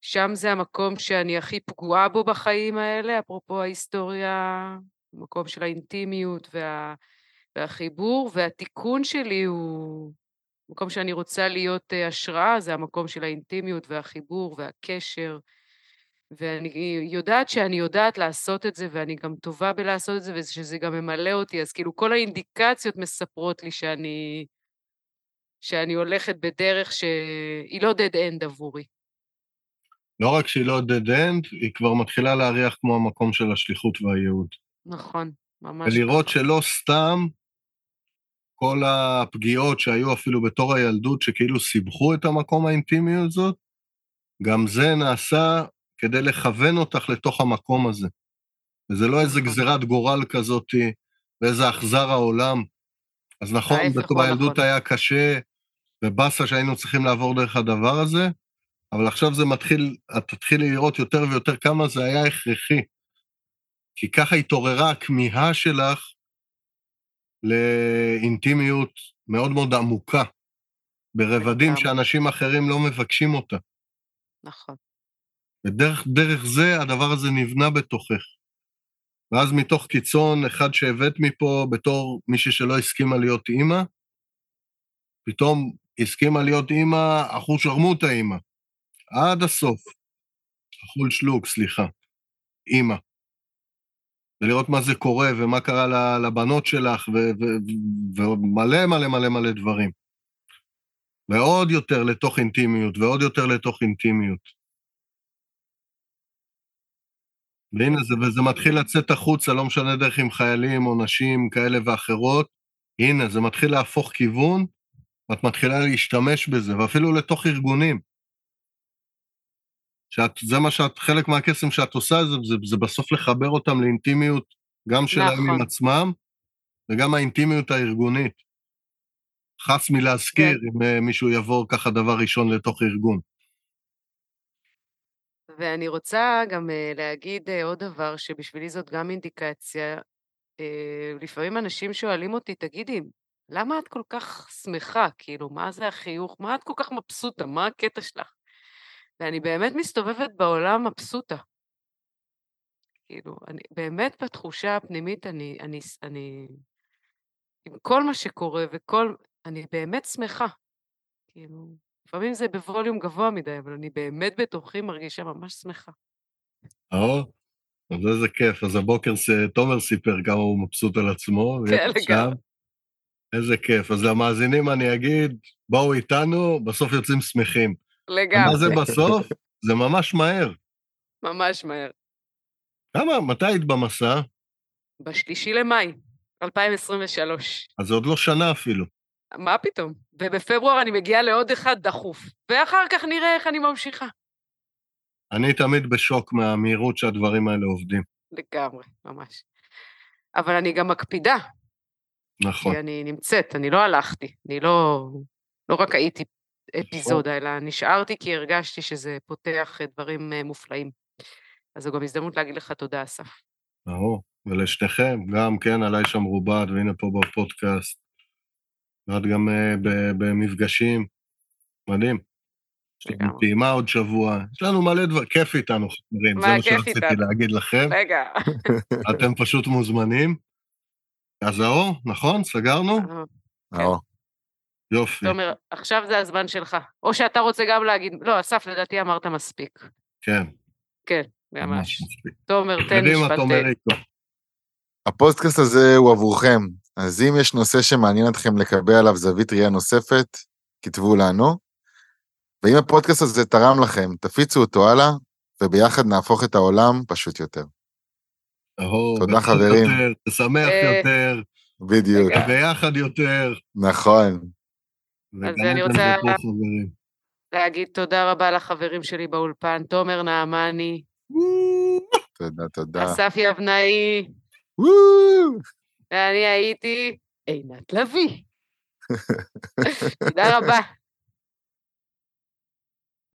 שם זה המקום שאני הכי פגועה בו בחיים האלה, אפרופו ההיסטוריה, המקום של האינטימיות וה... והחיבור, והתיקון שלי הוא מקום שאני רוצה להיות אה, השראה, זה המקום של האינטימיות והחיבור והקשר, ואני יודעת שאני יודעת לעשות את זה, ואני גם טובה בלעשות את זה, ושזה גם ממלא אותי, אז כאילו כל האינדיקציות מספרות לי שאני, שאני הולכת בדרך שהיא לא dead end עבורי. לא רק שהיא לא dead end, היא כבר מתחילה להריח כמו המקום של השליחות והייעוד. נכון, ממש ולראות ככה. שלא סתם כל הפגיעות שהיו אפילו בתור הילדות, שכאילו סיבכו את המקום האינטימי הזאת, גם זה נעשה כדי לכוון אותך לתוך המקום הזה. וזה לא איזה נכון. גזירת גורל כזאתי, ואיזה אכזר העולם. אז נכון, בילדות נכון. היה קשה, ובאסה שהיינו צריכים לעבור דרך הדבר הזה, אבל עכשיו זה מתחיל, את תתחילי לראות יותר ויותר כמה זה היה הכרחי. כי ככה התעוררה הכמיהה שלך לאינטימיות מאוד מאוד עמוקה, ברבדים שאנשים אחרים לא מבקשים אותה. נכון. ודרך דרך זה הדבר הזה נבנה בתוכך. ואז מתוך קיצון, אחד שהבאת מפה בתור מישהי שלא הסכימה להיות אימא, פתאום הסכימה להיות אימא, אחוז שרמוטה אימא. עד הסוף. אחול שלוק, סליחה. אימא. ולראות מה זה קורה ומה קרה לבנות שלך, ומלא מלא מלא מלא דברים. ועוד יותר לתוך אינטימיות, ועוד יותר לתוך אינטימיות. והנה זה, וזה מתחיל לצאת החוצה, לא משנה דרך עם חיילים או נשים כאלה ואחרות. הנה, זה מתחיל להפוך כיוון, ואת מתחילה להשתמש בזה, ואפילו לתוך ארגונים. שאת, זה מה שאת, חלק מהקסם שאת עושה, זה, זה, זה בסוף לחבר אותם לאינטימיות, גם שלהם נכון. עם עצמם, וגם האינטימיות הארגונית. חס מלהזכיר כן. אם uh, מישהו יבוא ככה דבר ראשון לתוך ארגון. ואני רוצה גם uh, להגיד uh, עוד דבר, שבשבילי זאת גם אינדיקציה. לפעמים אנשים שואלים אותי, תגידי, למה את כל כך שמחה? כאילו, מה זה החיוך? מה את כל כך מבסוטה? מה הקטע שלך? ואני באמת מסתובבת בעולם מבסוטה. כאילו, אני באמת בתחושה הפנימית, אני, אני, אני, עם כל מה שקורה וכל, אני באמת שמחה. כאילו, לפעמים זה בווליום גבוה מדי, אבל אני באמת בתוכי מרגישה ממש שמחה. או, אז איזה כיף. אז הבוקר תומר סיפר כמה הוא מבסוט על עצמו. כן, לגמרי. איזה כיף. אז למאזינים אני אגיד, בואו איתנו, בסוף יוצאים שמחים. לגמרי. מה זה בסוף? זה ממש מהר. ממש מהר. כמה, מתי היית במסע? בשלישי למאי, 2023. אז זה עוד לא שנה אפילו. מה פתאום? ובפברואר אני מגיעה לעוד אחד דחוף, ואחר כך נראה איך אני ממשיכה. אני תמיד בשוק מהמהירות שהדברים האלה עובדים. לגמרי, ממש. אבל אני גם מקפידה. נכון. כי אני נמצאת, אני לא הלכתי, אני לא... לא רק הייתי אפיזודה, אלא נשארתי כי הרגשתי שזה פותח דברים אה, מופלאים. אז זו גם הזדמנות להגיד לך תודה, אסף. ברור, ולשתיכם, גם כן עליי שם רובד, והנה פה בפודקאסט. ואת גם uh, במפגשים. מדהים. יש לנו טעימה עוד שבוע, יש לנו מלא דבר, כיף איתנו, חברים, זה מה שרציתי להגיד לכם. רגע. אתם פשוט מוזמנים. אז האור, נכון? סגרנו? האור. יופי. תומר, עכשיו זה הזמן שלך. או שאתה רוצה גם להגיד, לא, אסף, לדעתי אמרת מספיק. כן, ממש. מספיק. תומר, תן משפט. איתו. הפודקאסט הזה הוא עבורכם, אז אם יש נושא שמעניין אתכם לקבל עליו זווית ראייה נוספת, כתבו לנו. ואם הפודקאסט הזה תרם לכם, תפיצו אותו הלאה, וביחד נהפוך את העולם פשוט יותר. אהו, תודה, חברים. יותר, תשמח אה, יותר, בדיוק. ביחד יותר. נכון. וגם אני רוצה-. להגיד תודה רבה לחברים שלי באולפן, תומר נעמני, תודה, תודה. אסף יבנאי! ואני הייתי עינת לביא. תודה רבה.